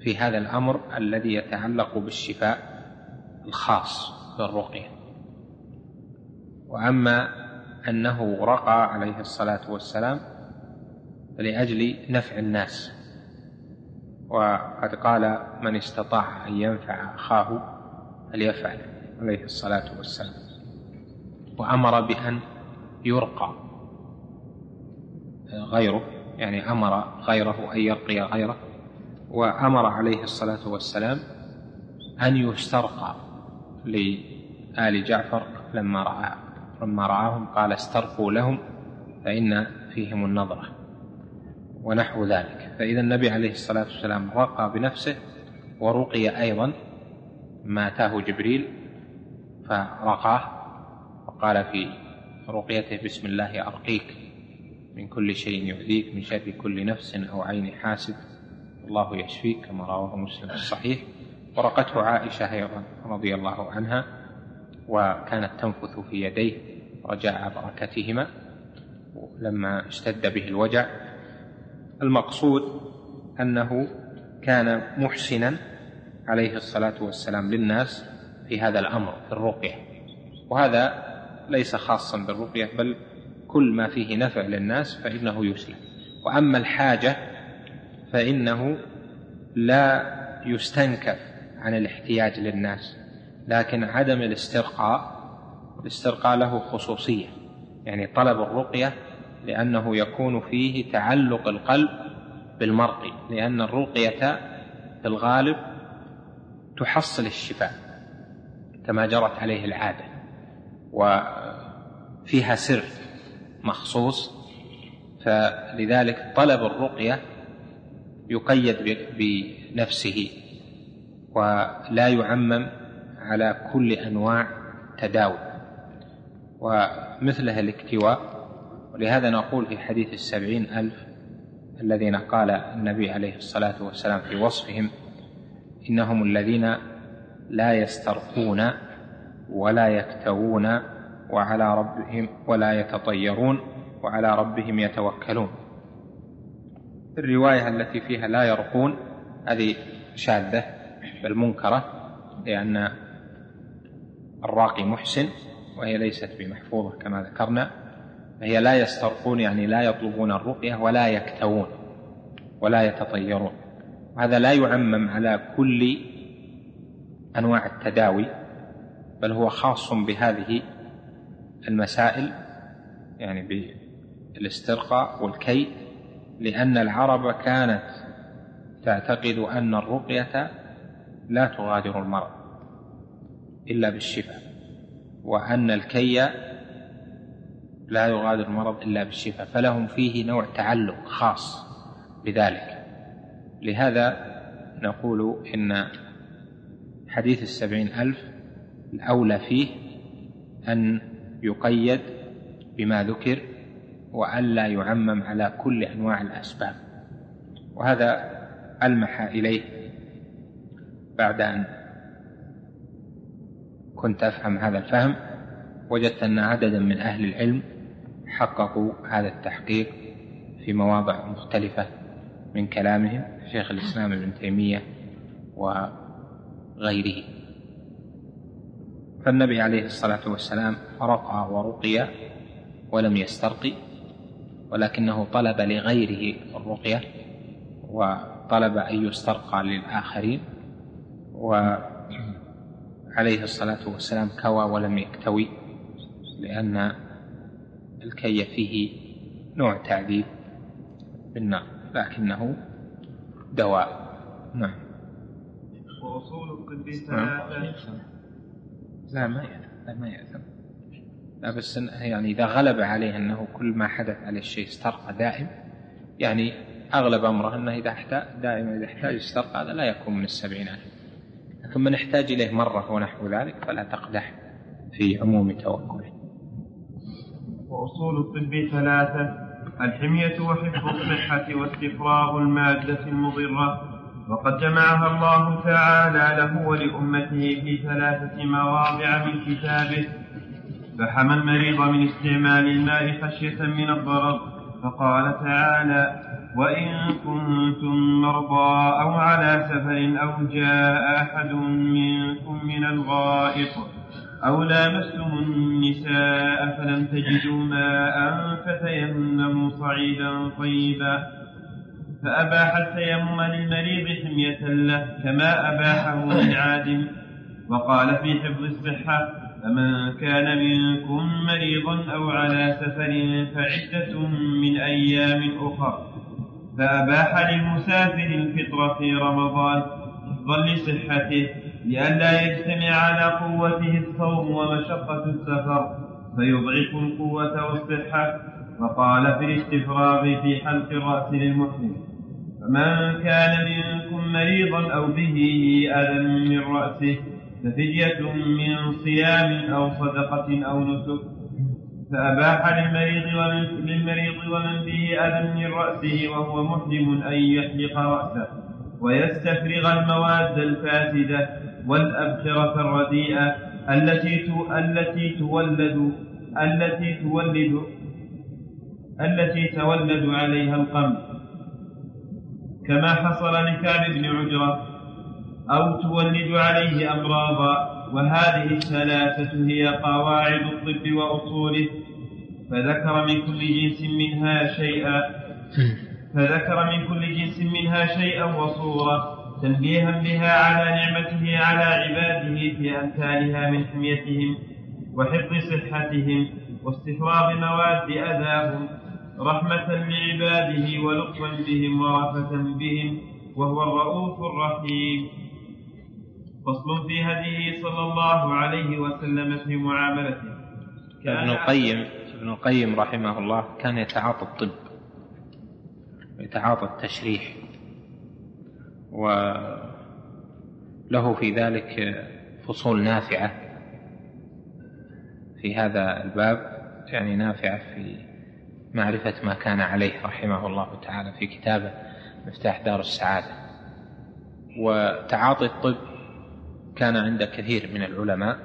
في هذا الأمر الذي يتعلق بالشفاء الخاص بالرقية. وأما أنه رقى عليه الصلاة والسلام لأجل نفع الناس. وقد قال من استطاع أن ينفع أخاه فليفعل عليه الصلاة والسلام. وأمر بأن يرقى. غيره يعني أمر غيره أن يرقي غيره. وأمر عليه الصلاة والسلام أن يسترقى لآل جعفر لما رأى لما رآهم قال استرقوا لهم فإن فيهم النظرة. ونحو ذلك. فإذا النبي عليه الصلاة والسلام رقى بنفسه ورقي أيضا ما أتاه جبريل فرقاه وقال في رقيته بسم الله أرقيك من كل شيء يؤذيك من شر كل نفس أو عين حاسد. الله يشفيك كما رواه مسلم في الصحيح. ورقته عائشة أيضا رضي الله عنها وكانت تنفث في يديه رجاء بركتهما. لما اشتد به الوجع المقصود أنه كان محسنا عليه الصلاة والسلام للناس في هذا الأمر في الرقية. وهذا ليس خاصا بالرقية بل كل ما فيه نفع للناس فإنه يسلم. وأما الحاجة فإنه لا يستنكف عن الاحتياج للناس لكن عدم الاسترقاء الاسترقاء له خصوصية. يعني طلب الرقية لأنه يكون فيه تعلق القلب بالمرقي لأن الرقية في الغالب تحصل الشفاء كما جرت عليه العادة وفيها سر مخصوص فلذلك طلب الرقية يقيد بنفسه ولا يعمم على كل أنواع تداوي ومثله الاكتواء. ولهذا نقول في حديث السبعين ألف الذين قال النبي عليه الصلاة والسلام في وصفهم إنهم الذين لا يسترقون ولا يكتوون وعلى ربهم ولا يتطيرون وعلى ربهم يتوكلون. الرواية التي فيها لا يرقون هذه شاذة بل منكرة لأن الراقي محسن وهي ليست بمحفوظة كما ذكرنا. فهي لا يسترقون يعني لا يطلبون الرقية ولا يكتوون ولا يتطيرون. وهذا لا يعمم على كل أنواع التداوي بل هو خاص بهذه المسائل يعني بالاسترقاء والكي لأن العرب كانت تعتقد أن الرقية لا تغادر المرض إلا بالشفاء وأن الكي لا يغادر المرض إلا بالشفاء فلهم فيه نوع تعلق خاص بذلك. لهذا نقول إن حديث السبعين ألف الأولى فيه أن يقيد بما ذكر وألا يعمم على كل أنواع الأسباب. وهذا ألمح إليه بعد أن كنت أفهم هذا الفهم وجدت أن عددا من أهل العلم حققوا هذا التحقيق في مواضع مختلفة من كلامهم شيخ الإسلام ابن تيمية وغيره. فالنبي عليه الصلاة والسلام رقى ورقي ولم يسترقي ولكنه طلب لغيره الرقية وطلب أن يسترقى للآخرين وعليه الصلاة والسلام كوى ولم يكتوي لأن الكي فيه نوع تعذيب بالنار لكنه دواء. نعم. وأصول الطب نعم. ثلاثة لا. ما يأثم لا ما يأثم. لا بس يعني إذا غلب عليه أنه كل ما حدث عليه الشيء استرقى دائم يعني أغلب أمره أنه إذا احتاج دائما إذا احتاج استرقى هذا لا يكون من السبعين ألف. لكن من احتاج إليه مرة ونحو ذلك فلا تقدح في عموم توكله. وأصول الطب ثلاثة الحمية وحفظ الصحة واستفراغ المادة المضرة. وقد جمعها الله تعالى له ولأمته في ثلاثة مواضع من كتابه. فحمى المريض من استعمال الماء خشية من الضرر. فقال تعالى وإن كنتم مرضى أو على سفر أو جاء أحد منكم من الغائط. أو لامستم النساء فلم تجدوا ماء فتيمموا صعيدا طيبا فأباح التيمم للمريض حمية له كما أباحه للعادم وقال في حفظ الصحة فمن كان منكم مريضا أو على سفر فعدة من أيام أخر. فأباح للمسافر الفطر في رمضان حفظا لصحته. لئلا يجتمع على قوته الصوم ومشقة السفر فيضعف القوة والصحة وقال في الاستفراغ في حلق الرأس للمحرم فمن كان منكم مريضا أو به أذى من رأسه ففدية من صيام أو صدقة أو نسك. فأباح للمريض ومن للمريض ومن به أذى من رأسه وهو محرم أن يحلق رأسه. ويستفرغ المواد الفاسدة والأبخرة الرديئة التي التي تولد التي تولد التي تولد عليها القمل كما حصل لكعب بن عجرة أو تولد عليه أمراضا وهذه الثلاثة هي قواعد الطب وأصوله. فذكر من كل جنس منها شيئا. فذكر من كل جنس منها شيئا وصورة تنبيها بها على نعمته على عباده في أمثالها من حميتهم وحفظ صحتهم واستفراغ مواد أذاهم رحمة لعباده ولطفا بهم ورأفة بهم وهو الرؤوف الرحيم. فصل في هديه صلى الله عليه وسلم في معاملته. ابن القيم ابن القيم رحمه الله كان يتعاطى الطب. ويتعاطى التشريح. وله في ذلك فصول نافعة في هذا الباب يعني نافعة في معرفة ما كان عليه رحمه الله تعالى في كتابه مفتاح دار السعادة. وتعاطي الطب كان عند كثير من العلماء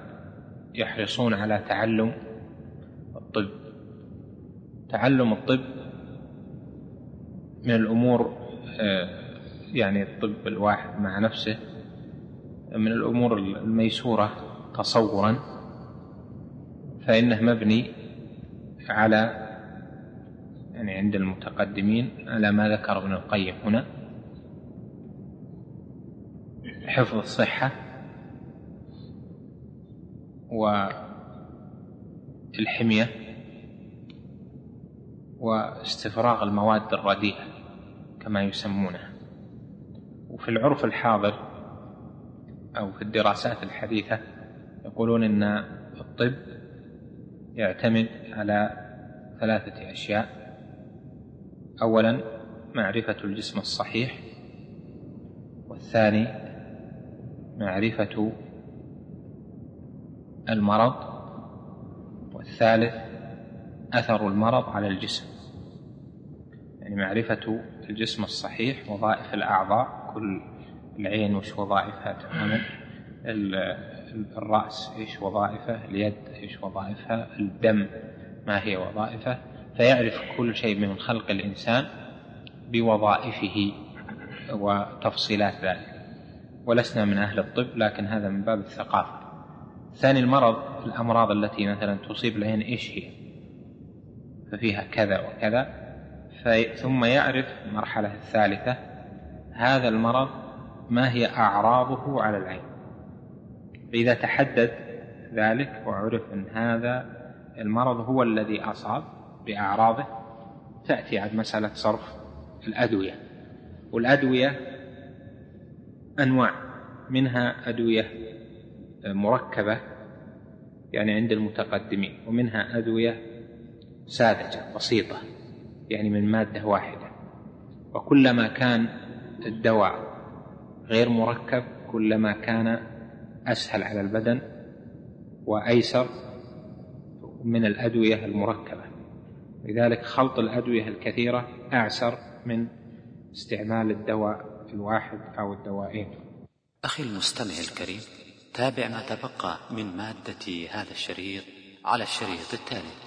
يحرصون على تعلم الطب. تعلم الطب من الأمور آه، يعني الطب الواحد مع نفسه من الأمور الميسورة تصورا فإنه مبني على يعني عند المتقدمين على ما ذكر ابن القيم هنا حفظ الصحة والحمية واستفراغ المواد الرديئة. كما يسمونها وفي العرف الحاضر أو في الدراسات الحديثة يقولون أن الطب يعتمد على ثلاثة أشياء. أولا معرفة الجسم الصحيح. والثاني معرفة المرض. والثالث أثر المرض على الجسم. يعني معرفة الجسم الصحيح وظائف الأعضاء كل العين وش وظائفها تماما الرأس إيش وظائفه اليد إيش وظائفها الدم ما هي وظائفه فيعرف كل شيء من خلق الإنسان بوظائفه وتفصيلات ذلك. ولسنا من أهل الطب لكن هذا من باب الثقافة. ثاني المرض الأمراض التي مثلا تصيب العين إيش هي؟ ففيها كذا وكذا. ثم يعرف المرحلة الثالثة هذا المرض ما هي أعراضه على العين؟ فإذا تحدد ذلك وعرف أن هذا المرض هو الذي أصاب بأعراضه تأتي عن مسألة صرف الأدوية. والأدوية أنواع منها أدوية مركبة يعني عند المتقدمين ومنها أدوية ساذجة بسيطة. يعني من مادة واحدة. وكلما كان الدواء غير مركب كلما كان أسهل على البدن وأيسر من الأدوية المركبة. لذلك خلط الأدوية الكثيرة أعسر من استعمال الدواء الواحد أو الدوائين أخي المستمع الكريم تابع ما تبقى من مادة هذا الشريط على الشريط التالي.